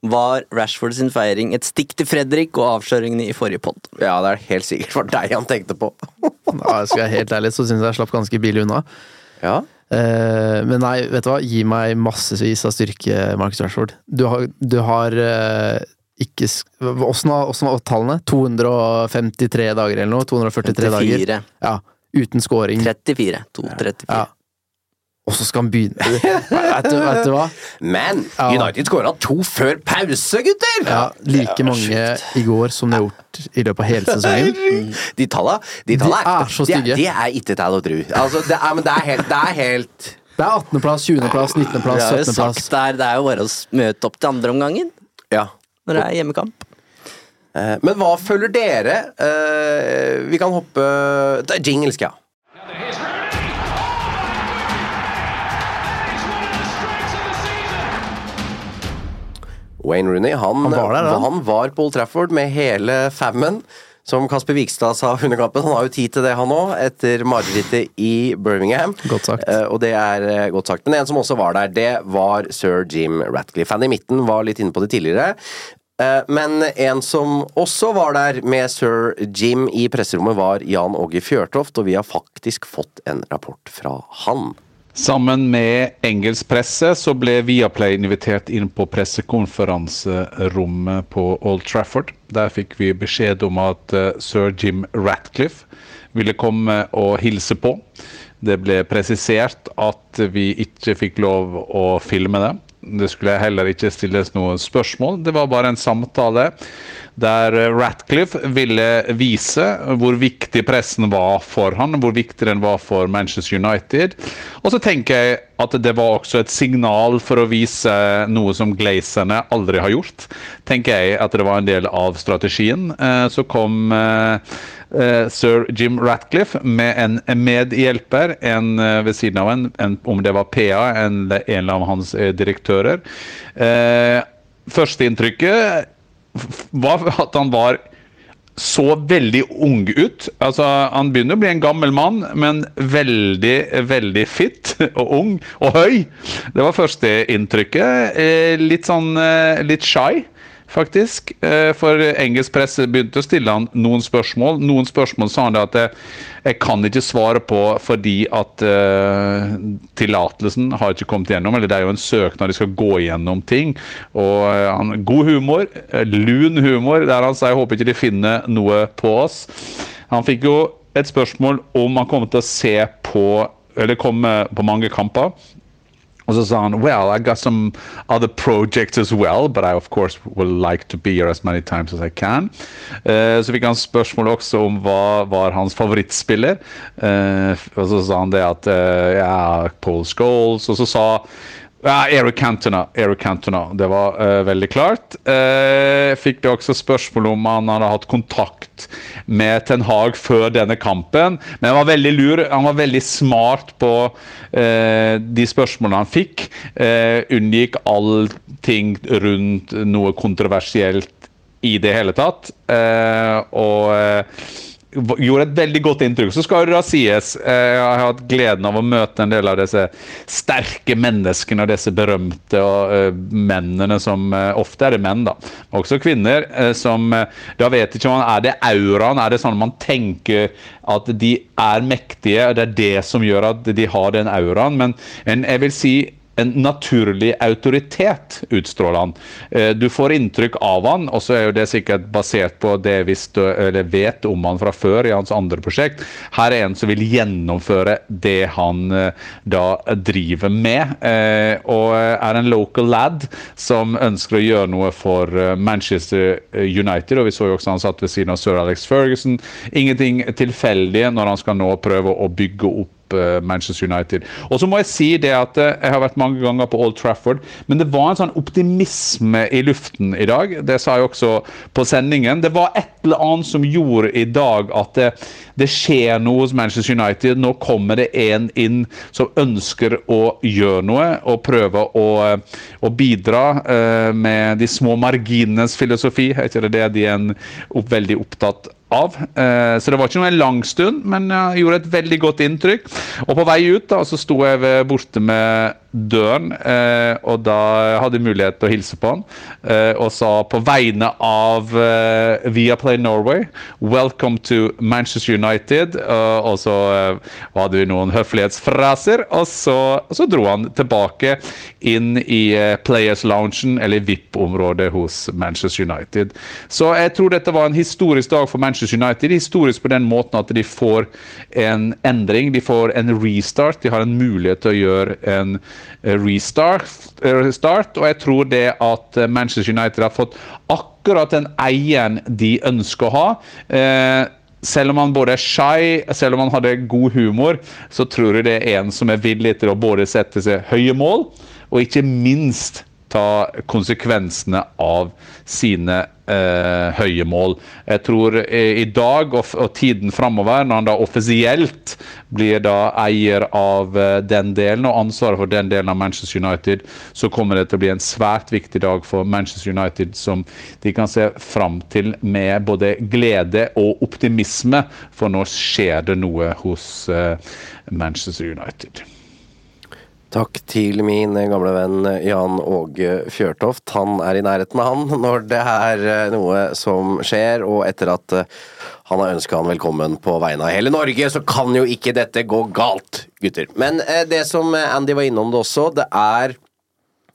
Var Rashford sin feiring et stikk til Fredrik og avsløringene i forrige pod? Ja, det er helt sikkert for deg han tenkte på. Ja, skal jeg helt ærlig, så syns jeg jeg slapp ganske billig unna. Ja. Eh, men nei, vet du hva? Gi meg massevis av styrke, Marcus Rashford. Du har, du har eh, ikke Åssen var, tallene? 253 dager eller noe? 243 dager? 54. Ja. Uten scoring. 34. 234. Ja. Og så skal han begynne vet, du, vet du hva? Men. United skåra to før pause, gutter! Ja, like mange i går som de har gjort i løpet av hele sesongen. De tallene, de De er så stygge. De, de er ikke til å tro. Altså, det er, men det er helt, det er helt Det er 18.-plass, 20.-plass, 19.-plass, Vi har jo 17.-plass. sagt det er jo bare å møte opp til andre omgangen Ja. når det er hjemmekamp. Eh, Men hva følger dere? Eh, Vi kan hoppe Det Jingle, skal jeg ha. Wayne Rooney han, Han var der, han. var på Old Trafford med hele fammen. Som Kasper Vikstad sa under kampen, han har jo tid til det, han òg, etter marerittet i Birmingham. Godt sagt. Eh, og det er eh, godt sagt. Men en som også var der, det var sir Jim Ratcliffe. Han i midten var litt inne på det tidligere. Eh, Men en som også var der med sir Jim i presserommet, var Jan Åge Fjørtoft, og vi har faktisk fått en rapport fra han. Sammen med engelsk presse så ble Viaplay invitert inn på pressekonferanserommet på Old Trafford. Der fikk vi beskjed om at eh, sir Jim Ratcliffe ville komme og hilse på. Det ble presisert at vi ikke fikk lov å filme det. Det skulle heller ikke stilles noen spørsmål. Det var bare en samtale der eh, Ratcliffe ville vise hvor viktig pressen var for han, hvor viktig den var for Manchester United. Og så tenker jeg at det var også et signal for å vise noe som Glazerne aldri har gjort. Tenker jeg at det var en del av strategien. Eh, Så kom eh, sir Jim Ratcliffe med en medhjelper en ved siden av en, en om det var PA, en, en av hans direktører. Førsteinntrykket var at han var så veldig ung ut. Altså, han begynner å bli en gammel mann, men veldig, veldig fit og ung og høy. Det var førsteinntrykket. inntrykket litt sånn eh, litt shy. Faktisk. Eh, For engelsk presse begynte å stille han noen spørsmål. Noen spørsmål sa han at jeg, jeg kan ikke svare på fordi at uh, tillatelsen har ikke kommet gjennom. Eller det er jo en søknad, de skal gå igjennom ting. Og eh, han, god humor, eh, lun humor, der han sa jeg håper ikke de finner noe på oss. Han fikk jo et spørsmål om han kommer til å se på eller komme på mange kamper. Og så sa han Well, I got some other projects as well, but I of course would like to be here as many times as I can. Uh, så fikk han spørsmål også om hva var hans favorittspiller. Uh, og så sa han det at uh, ja, Paul Scholes. Og så sa ja, Eric Cantona. Eric Cantona. Det var uh, veldig klart. Uh, fikk det også spørsmål om han hadde hatt kontakt med Ten Hag før denne kampen. Men han var veldig lur. Han var veldig smart på uh, de spørsmålene han fikk. Unngikk allting rundt noe kontroversielt i det hele tatt. Og gjorde et veldig godt inntrykk. Så skal det da sies, eh, jeg har hatt gleden av å møte en del av disse sterke menneskene og disse berømte og, eh, mennene som eh, Ofte er det menn, da, også kvinner. eh, som eh, Da vet ikke man Er det auraen? Er det sånn man tenker at de er mektige? og Det er det som gjør at de har den auraen. Men jeg vil si en naturlig autoritet utstråler han. Eh, Du får inntrykk av han, og så er jo det sikkert basert på det vi vet om han fra før i hans andre prosjekt. Her er en som vil gjennomføre det han eh, da driver med, eh, og er en local lad som ønsker å gjøre noe for Manchester United. og Vi så jo også han satt ved siden av sir Alex Ferguson. Ingenting tilfeldig når han skal nå prøve å bygge opp eh, Manchester United. Og så må jeg si det at eh, jeg har vært mange ganger på Old Trafford, men det var en sånn optimisme i luften i dag. Det sa jeg også på sendingen. Det var et eller annet som gjorde i dag at det, det skjer noe hos Manchester United. Nå kommer det en inn som ønsker å gjøre noe og prøve å, eh, å bidra med de små marginenes filosofi. Er ikke det det de er en, opp, veldig opptatt av. Eh, Så det var ikke noe en lang stund, men jeg gjorde et veldig godt inntrykk. Og på vei ut da, så sto jeg borte med døren, eh, og da hadde jeg mulighet til å hilse på han. eh, Og sa på vegne av via Viaplay Norway Welcome to Manchester United. Og så hadde vi noen høflighetsfraser, og så, og så dro han tilbake inn i Players Loungen, eller VIP-området hos Manchester United. Så jeg tror dette var en historisk dag for Manchester United. Historisk på den måten at de får en endring, de får en restart. De har en mulighet til å gjøre en eh, restart, eh, og jeg tror det at eh, Manchester United har fått akkurat den eieren de ønsker å ha. Selv om han både er shy, selv om han hadde god humor, så tror jeg det er en som er villig til å både sette seg høye mål, og ikke minst ta konsekvensene av sine høye mål. Jeg tror eh, i dag og, tiden framover, når han da offisielt blir da eier av eh, den delen og ansvaret for den delen av Manchester United, så kommer det til å bli en svært viktig dag for Manchester United som de kan se fram til med både glede og optimisme, for nå skjer det noe hos eh, Manchester United. Takk til min gamle venn Jan Åge Fjørtoft. Han er i nærheten av han når det er eh, noe som skjer, og etter at eh, han har ønska han velkommen på vegne av hele Norge, så kan jo ikke dette gå galt, gutter. Men eh, det som Andy var innom det også, det er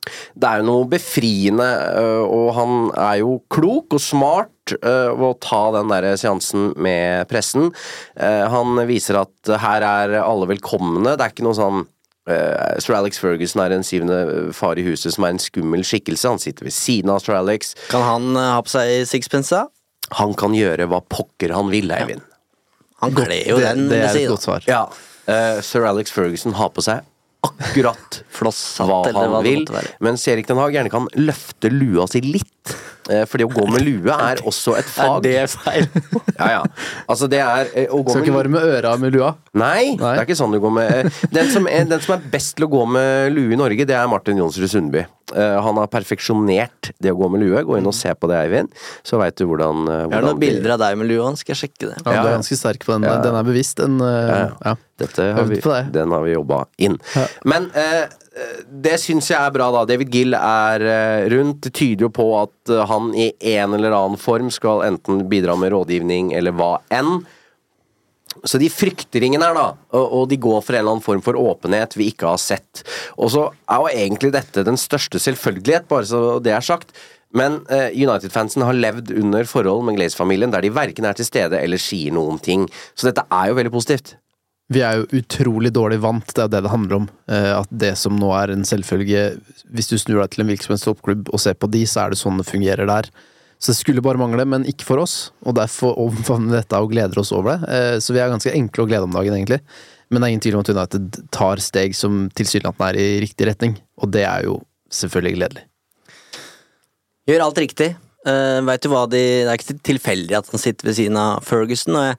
det er jo noe befriende, og han er jo klok og smart ved å ta den der seansen med pressen. Han viser at her er alle velkomne. Det er ikke noe sånn øh, Sir Alex Ferguson er en syvende far i huset som er en skummel skikkelse. Han sitter ved siden av Sir Alex. Kan han uh, ha på seg sixpence? da? Han kan gjøre hva pokker han vil, Eivind. Han kler jo den det er et godt svar. Ja. Uh, Sir Alex Ferguson har på seg akkurat hva han hva vil, mens Erik Den Haag gjerne kan løfte lua si litt. Eh, Fordi å gå med lue er også et fag. Er det feil? Ja, ja. Altså, det er eh, å gå Skal med ikke varme øra med lua. Nei, det er ikke sånn du går med eh, den som, er, den som er best til å gå med lue i Norge, det er Martin Jonsrud Sundby. Eh, han har perfeksjonert det å gå med lue. Gå inn og se på det, Eivind, så veit du hvordan, hvordan Jeg har noen bilder av deg med lua, skal jeg sjekke det. Ja, du er ganske sterk på den. Den er bevisst. Den, eh, ja. Dette har vi, den har vi jobba inn. Men eh, det syns jeg er bra, da. David Gill er eh, rundt. Det tyder jo på at eh, han i en eller annen form skal enten bidra med rådgivning eller hva enn. Så de frykter ingen her, da, og, og de går for en eller annen form for åpenhet vi ikke har sett. Og så er jo egentlig dette den største selvfølgelighet, bare så det er sagt. Men eh, United-fansen har levd under forhold med Glaze-familien der de verken er til stede eller sier noen ting. Så dette er jo veldig positivt. Vi er jo utrolig dårlig vant, det er det det handler om. Eh, At det som nå er en selvfølge Hvis du snur deg til en hvilken som helst toppklubb og ser på de, så er det sånn det fungerer der. Så det skulle bare mangle, men ikke for oss. Og derfor omfavner vi dette og gleder oss over det. Eh, Så vi er ganske enkle å glede om dagen, egentlig. Men det er ingen tvil om at United tar steg som tilsynelatende er i riktig retning, og det er jo selvfølgelig gledelig. Gjør alt riktig. Uh, vet du hva de, Det er ikke tilfeldig at han sitter ved siden av Ferguson, og jeg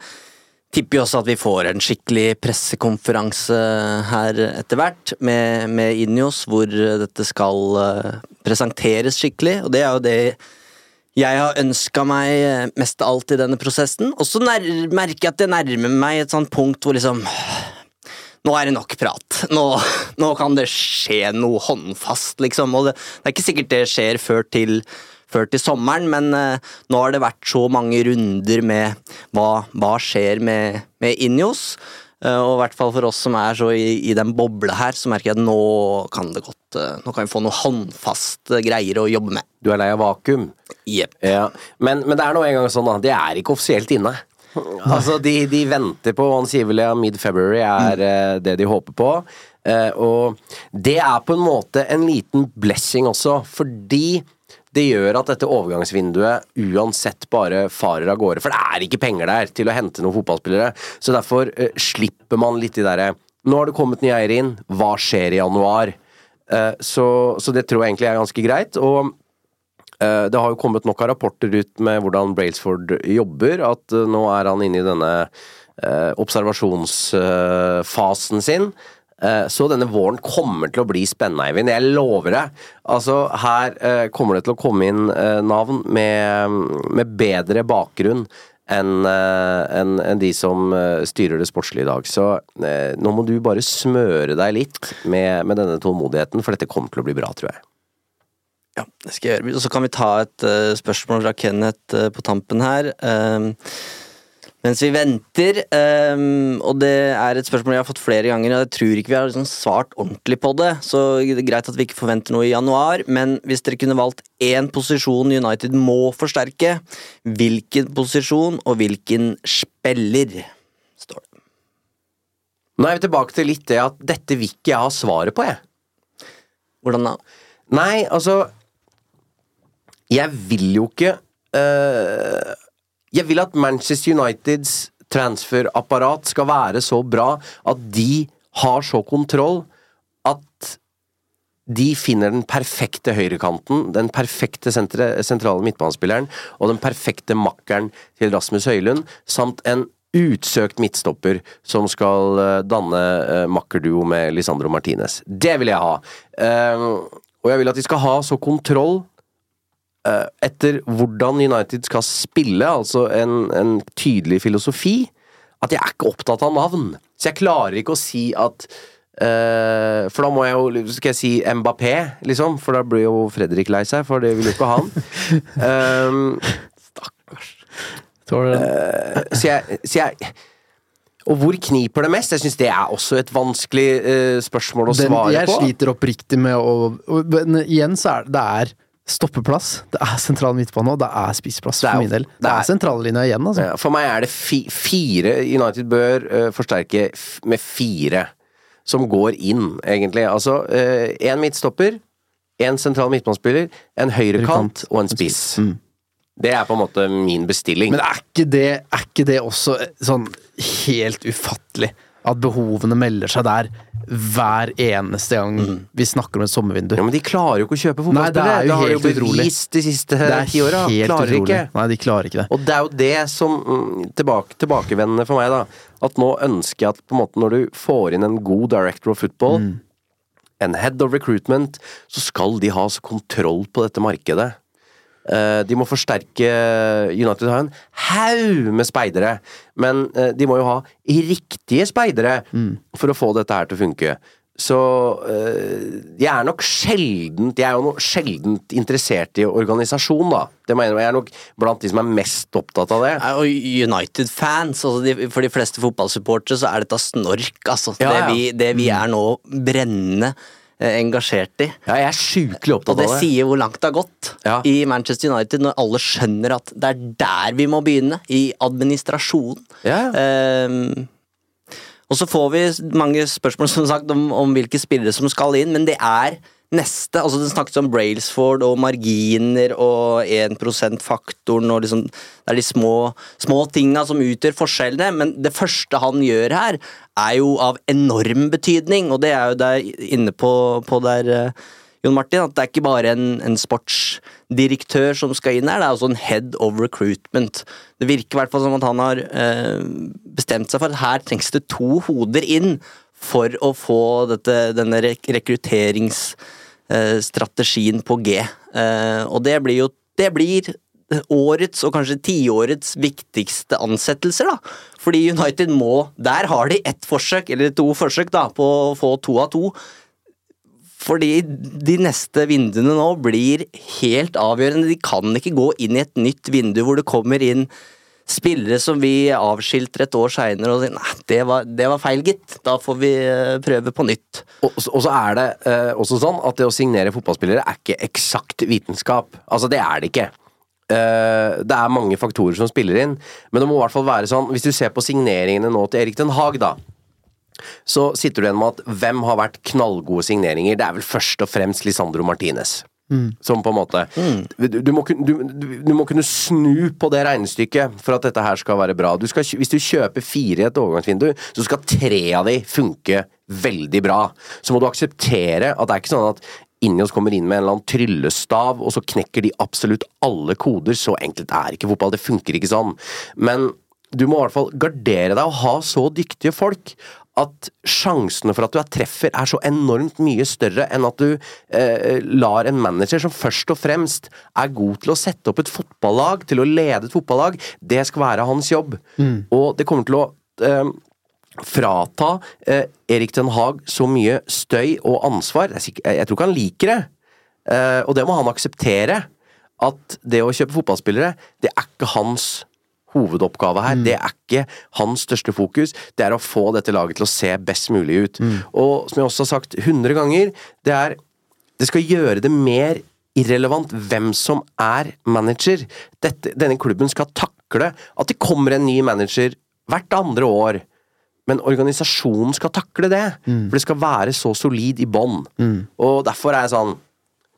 tipper jo også at vi får en skikkelig pressekonferanse her etter hvert, med, med Injos, hvor dette skal eh, presenteres skikkelig, og det er jo det jeg har ønska meg eh, mest av alt i denne prosessen. Og så merker jeg at det nærmer meg et sånt punkt hvor liksom Nå er det nok prat. Nå, nå kan det skje noe håndfast, liksom. Og det, det er ikke sikkert det skjer før til, før til sommeren, men eh, nå har det vært så mange runder med hva, hva skjer med, med Injos. Eh, og i hvert fall for oss som er så i, i den bobla her, så merker jeg at nå kan det godt eh, Nå kan vi få noe håndfaste greier å jobbe med. Du er lei av vakuum? Jepp. Ja. Men, men det er nå engang sånn, da. Det er ikke offisielt inne. Altså, de, de venter på Han sier vel ja, mid-February er eh, det de håper på. Og det er på en måte en liten blessing også, fordi det gjør at dette overgangsvinduet uansett bare farer av gårde. For det er ikke penger der til å hente noen fotballspillere. Så derfor uh, slipper man litt de derre Nå har det kommet nye eiere inn, hva skjer i januar? Uh, så, så det tror jeg egentlig er ganske greit. Og uh, det har jo kommet nok av rapporter ut med hvordan Brailsford jobber, at eh, nå er han inne i denne eh, observasjonsfasen sin. Eh, Så denne våren kommer til å bli spennende, Eivind. Jeg lover det. Altså, her eh, kommer det til å komme inn eh, navn med, med bedre bakgrunn enn en, enn de som styrer det sportslige i dag. Så nå må du bare smøre deg litt med, med denne tålmodigheten, for dette kommer til å bli bra, tror jeg. Ja, det skal jeg gjøre. Og så kan vi ta et spørsmål fra Kenneth på tampen her. ehm, mens vi venter. Um, og det er et spørsmål jeg har fått flere ganger, og jeg tror ikke vi har liksom svart ordentlig på det. Så det er greit at vi ikke forventer noe i januar, men hvis dere kunne valgt én posisjon United må forsterke, hvilken posisjon og hvilken spiller? Står det. Nå er vi tilbake til litt det at dette vil ikke jeg ha svaret på, jeg. Hvordan da? Nei, altså Jeg vil jo ikke øh, Jeg vil at Manchester Uniteds transferapparat skal være så bra at de har så kontroll at de finner den perfekte høyrekanten, den perfekte sentre, sentrale midtbanespilleren og den perfekte makkeren til Rasmus Høylund, samt en utsøkt midtstopper som skal eh, danne uh, makkerduo med Lisandro Martinez. Det vil jeg ha. Eh, og jeg vil at de skal ha så kontroll etter hvordan United skal spille, altså en, en tydelig filosofi, at jeg er ikke opptatt av navn. Så jeg klarer ikke å si at uh, For da må jeg jo Skal jeg si Mbappé, liksom? For da blir jo Fredrik lei seg, for det vil jo ikke han. um, Eh, så jeg, så jeg Og hvor kniper det mest? Jeg syns det er også et vanskelig uh, spørsmål å Den, svare jeg på. sliter oppriktig med å og- Men igjen så er det, det er stoppeplass. Det er sentral midtbane, og det er spissplass er for min del. Det, det er- er sentrallinja igjen, altså. Ja, For meg er det fi, fire United bør uh, forsterke med fire som går inn, egentlig. Altså én midtstopper, én sentral midtbanespiller, en høyrekant og en spiss. Det er på en måte min bestilling. Men er ikke det, er ikke det også sånn helt ufattelig? At behovene melder seg der hver eneste gang vi snakker om et sommervindu. Ja, Men de klarer jo ikke å kjøpe Nei, det det, jo har jo utrolig. bevist de siste Det ti åra. Klarer utrolig. ikke. Nei, de klarer ikke det. Og det er jo det som mm, tilbake, Tilbakevendende for meg, da. At nå ønsker jeg at på en måte når du får inn en god director of football, en head of recruitment, så skal de ha så kontroll på dette markedet. Eh, de må forsterke United har en haug med speidere, men eh, de må jo ha riktige speidere for å få dette her til å funke. Så eh, jeg er nok sjeldent Jeg er jo nok sjeldent interessert i organisasjon, da. Det mener jeg. Jeg er nok blant de som er mest opptatt av det. Og United-fans, altså de, for de fleste fotballsupportere, så er dette snork, altså. Ja, det, ja. vi, det vi er nå brennende engasjert i. Ja, jeg er sjukelig opptatt Og det Og det. sier hvor langt det har gått Ja. i Manchester United, når alle skjønner at det er der vi må begynne, i administrasjonen. Ja. Ehm, og så får vi mange spørsmål som sagt om, om hvilke spillere som skal inn, men det er neste. altså Det snakkes om Brailsford og marginer og 1 %-faktoren og liksom Det er de små, små tinga som utgjør forskjellene, men det første han gjør her, er jo av enorm betydning, og det er jo der inne på, på der eh, Jon Martin, at det er ikke bare en, en sportsdirektør som skal inn her, det er også en head of recruitment. Det virker i hvert fall som at han har eh, bestemt seg for at her trengs det to hoder inn for å få dette, denne rek rekrutteringsstrategien på G. Eh, og det blir jo det blir årets og kanskje tiårets viktigste ansettelser, da. Fordi United må Der har de ett forsøk, eller to forsøk, da, på å få to av to. Fordi de neste vinduene nå blir helt avgjørende. De kan ikke gå inn i et nytt vindu hvor det kommer inn spillere som vi avskilter et år seinere og sier nei, det var, det var feil, gitt. Da får vi eh, prøve på nytt. Og, og så er det eh, også sånn at det å signere fotballspillere er ikke eksakt vitenskap. Altså, det er det ikke. Eh, det er mange faktorer som spiller inn, men det må i hvert fall være sånn Hvis du ser på signeringene nå til Erik Den Haag, da. Så sitter du igjen med at hvem har vært knallgode signeringer? Det er vel først og fremst Lisandro Martinez. Som på en måte du, du, må, du, du, må kunne snu på det regnestykket for at dette her skal være bra. Du skal, hvis du kjøper fire i et overgangsvindu, så skal tre av de funke veldig bra. Så må du akseptere at det er ikke sånn at Injos kommer inn med en eller annen tryllestav, og så knekker de absolutt alle koder. Så enkelt er ikke fotball. Det funker ikke sånn. Men du må i hvert fall gardere deg og ha så dyktige folk at sjansene for at du er treffer er så enormt mye større enn at du eh, lar en manager som først og fremst er god til å sette opp et fotballag, til å lede et fotballag, det skal være hans jobb. Og det kommer til å eh, frata eh, Erik Den Haag så mye støy og ansvar. Jeg, jeg tror ikke han liker det, eh, og det må han akseptere. At det å kjøpe fotballspillere, det er ikke hans hovedoppgave her. Det er ikke hans største fokus. Det er å få dette laget til å se best mulig ut. Og som jeg også har sagt 100 ganger, det er Det skal gjøre det mer irrelevant hvem som er manager. Dette, denne klubben skal takle at det kommer en ny manager hvert andre år. Men organisasjonen skal takle det. For det skal være så solid i bånn. Og derfor er jeg sånn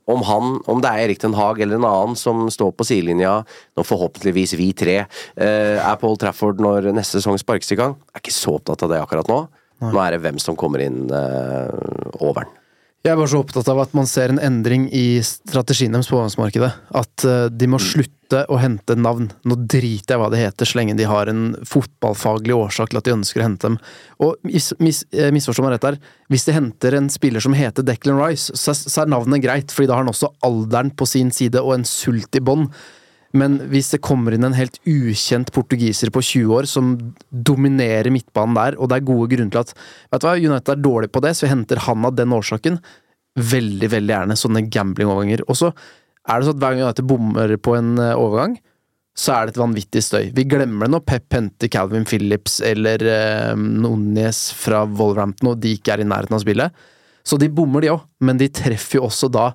om han, om det er Erik Den Haag eller en annen som står på sidelinja, når forhåpentligvis vi tre eh, er på Old Trafford når neste sesong sparkes i gang, jeg er ikke så opptatt av det akkurat nå. Nå er det hvem som kommer inn uh, over den. Jeg er bare så opptatt av at man ser en endring i strategien deres på overgangsmarkedet. At eh, de må slutte å hente navn. Nå driter jeg hva det heter, så lenge de har en fotballfaglig årsak til at de ønsker å hente dem. Og mis, mis, eh, misforstå meg rett der, hvis de henter en spiller som heter Declan Rice, så, så er navnet greit, fordi da har han også alderen på sin side og en sult i bånn. Men hvis det kommer inn en helt ukjent portugiser på 20 år som dominerer midtbanen der, og det er gode grunner til at Vet du hva, United er dårlig på det, så vi henter han av den årsaken. Veldig, veldig gjerne sånne gambling-overganger. Og så er det sånn at hver gang United bommer på en eh, overgang, så er det et vanvittig støy. Vi glemmer det når Pep henter Calvin Phillips eller eh, Nunes fra Wolverhampton, og de ikke er i nærheten av spillet. Så de bommer, de òg, men de treffer jo også da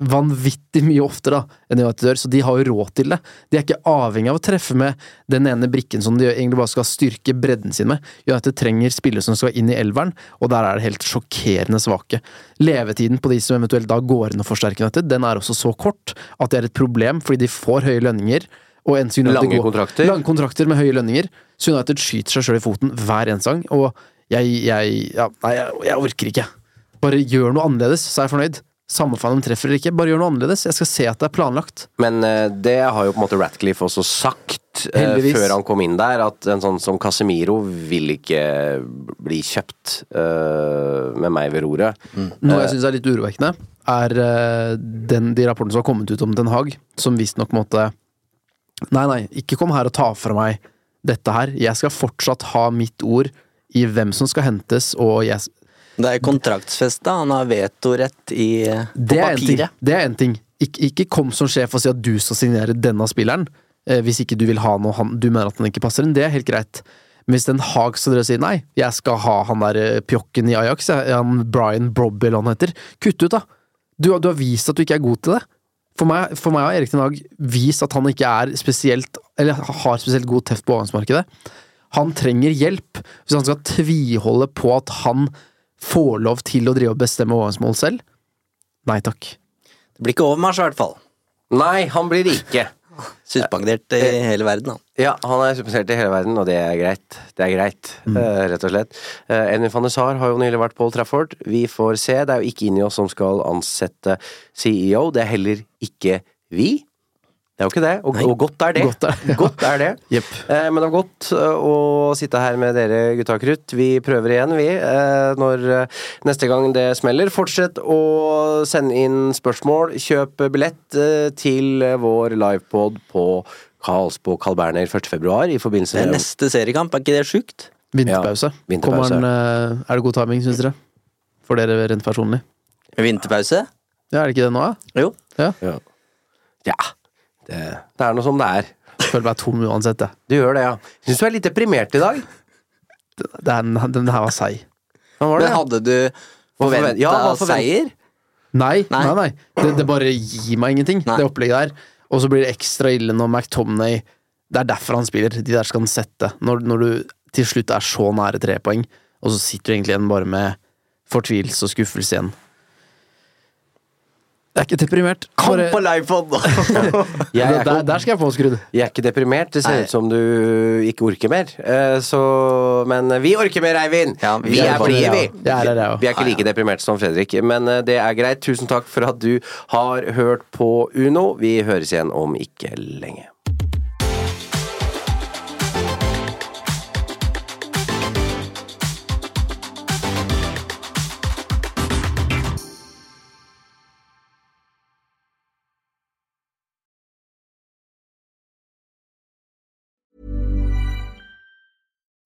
vanvittig mye oftere da, enn United gjør, så de har jo råd til det. De er ikke avhengig av å treffe med den ene brikken som de egentlig bare skal styrke bredden sin med. United trenger spillere som skal inn i elveren, og der er det helt sjokkerende svake. Levetiden på de som eventuelt da går inn og forsterker United, den er også så kort at det er et problem, fordi de får høye lønninger. Og Lange går- kontrakter. Lange kontrakter med høye lønninger. Så United skyter seg sjøl i foten hver eneste gang, og jeg, jeg, ja, nei, jeg, jeg orker ikke. Bare gjør noe annerledes, så er jeg fornøyd. Samme faen om treffer eller ikke, bare gjør noe annerledes. Jeg skal se at det er planlagt. Men eh, det har jo på en måte Ratcliffe også sagt eh, Heldigvis. før han kom inn der, at en sånn som Casemiro vil ikke bli kjøpt eh, med meg ved roret. Noe jeg syns er litt urovekkende, er den, de rapportene som har kommet ut om Den Haag, som visstnok måtte Nei, nei, ikke kom her og ta fra meg dette her. Jeg skal fortsatt ha mitt ord i hvem som skal hentes, og jeg Det er kontraktsfesta, han har vetorett i på Det ting. papiret. Det er en ting. Ik ikke kom som sjef og si at du skal signere denne spilleren, eh, hvis ikke du vil ha noe han, du mener at han ikke passer inn. Det er helt greit. Men hvis Den Haag skal dere si nei, jeg skal ha han der eh, pjokken i Ajax, jeg, han Brian Brobby eller han heter, kutt ut, da! Du, du har vist at du ikke er god til det. For meg, for meg har Erik Den Haag vist at han ikke er spesielt Eller har spesielt god teft på overgangsmarkedet. Han trenger hjelp hvis han skal tviholde på at han får lov til å drive og bestemme overgangsmål selv. Nei takk. Det blir ikke overmarsj, i hvert fall. Nei, han blir ikke. Suspendert i hele verden, han. Ja, han er suspendert i hele verden, og det er greit. Det er greit, eh, rett og slett. Uh, Edwin van de Sar har jo nylig vært Paul Trafford. Vi får se. Det er jo ikke inni oss som skal ansette CEO. Det er heller ikke vi. Det er jo ikke det, og, og godt er det. Godt er det, ja. Godt er det. Yep. Eh, men det var godt eh, å sitte her med dere, gutta krutt. Vi prøver igjen, vi, eh, når eh, neste gang det smeller. Fortsett å sende inn spørsmål. Kjøp billett eh, til vår livepod på Karlsbo på Carl Berner 1. februar i forbindelse med neste seriekamp, er ikke det sjukt? Vinterpause. Ja, vinterpause. Eh, er det god timing, syns dere? For dere rent personlig? Vinterpause? Ja, er det ikke det nå, da? Jo. Ja. Ja. ja. Det, det er noe som det er. Føler meg tom uansett, jeg. Du gjør det, ja. Syns du er litt deprimert i dag? Den, den her var seig. Hva var Men det? hadde du forventa ja, seier? Nei, nei, Nei. nei. Det, det bare gir meg ingenting, Nei. det opplegget der. Og så blir det ekstra ille når McTomney Det er derfor han spiller. De der skal han sette. Når, når du til slutt er så nære tre poeng, og så sitter du egentlig igjen bare med fortvilelse og skuffelse igjen. Jeg er ikke deprimert. Kom Bare- på livepod! Er, der, der skal jeg få skrudd. jeg er ikke deprimert. Det ser Nei. ut som du ikke orker mer. Eh, Så Men vi orker mer, Eivind! Ja, vi vi er blide, vi. Er her. Vi er ikke like deprimerte som Fredrik, men eh, det er greit. Tusen takk for at du har hørt på Uno. Vi høres igjen om ikke lenge.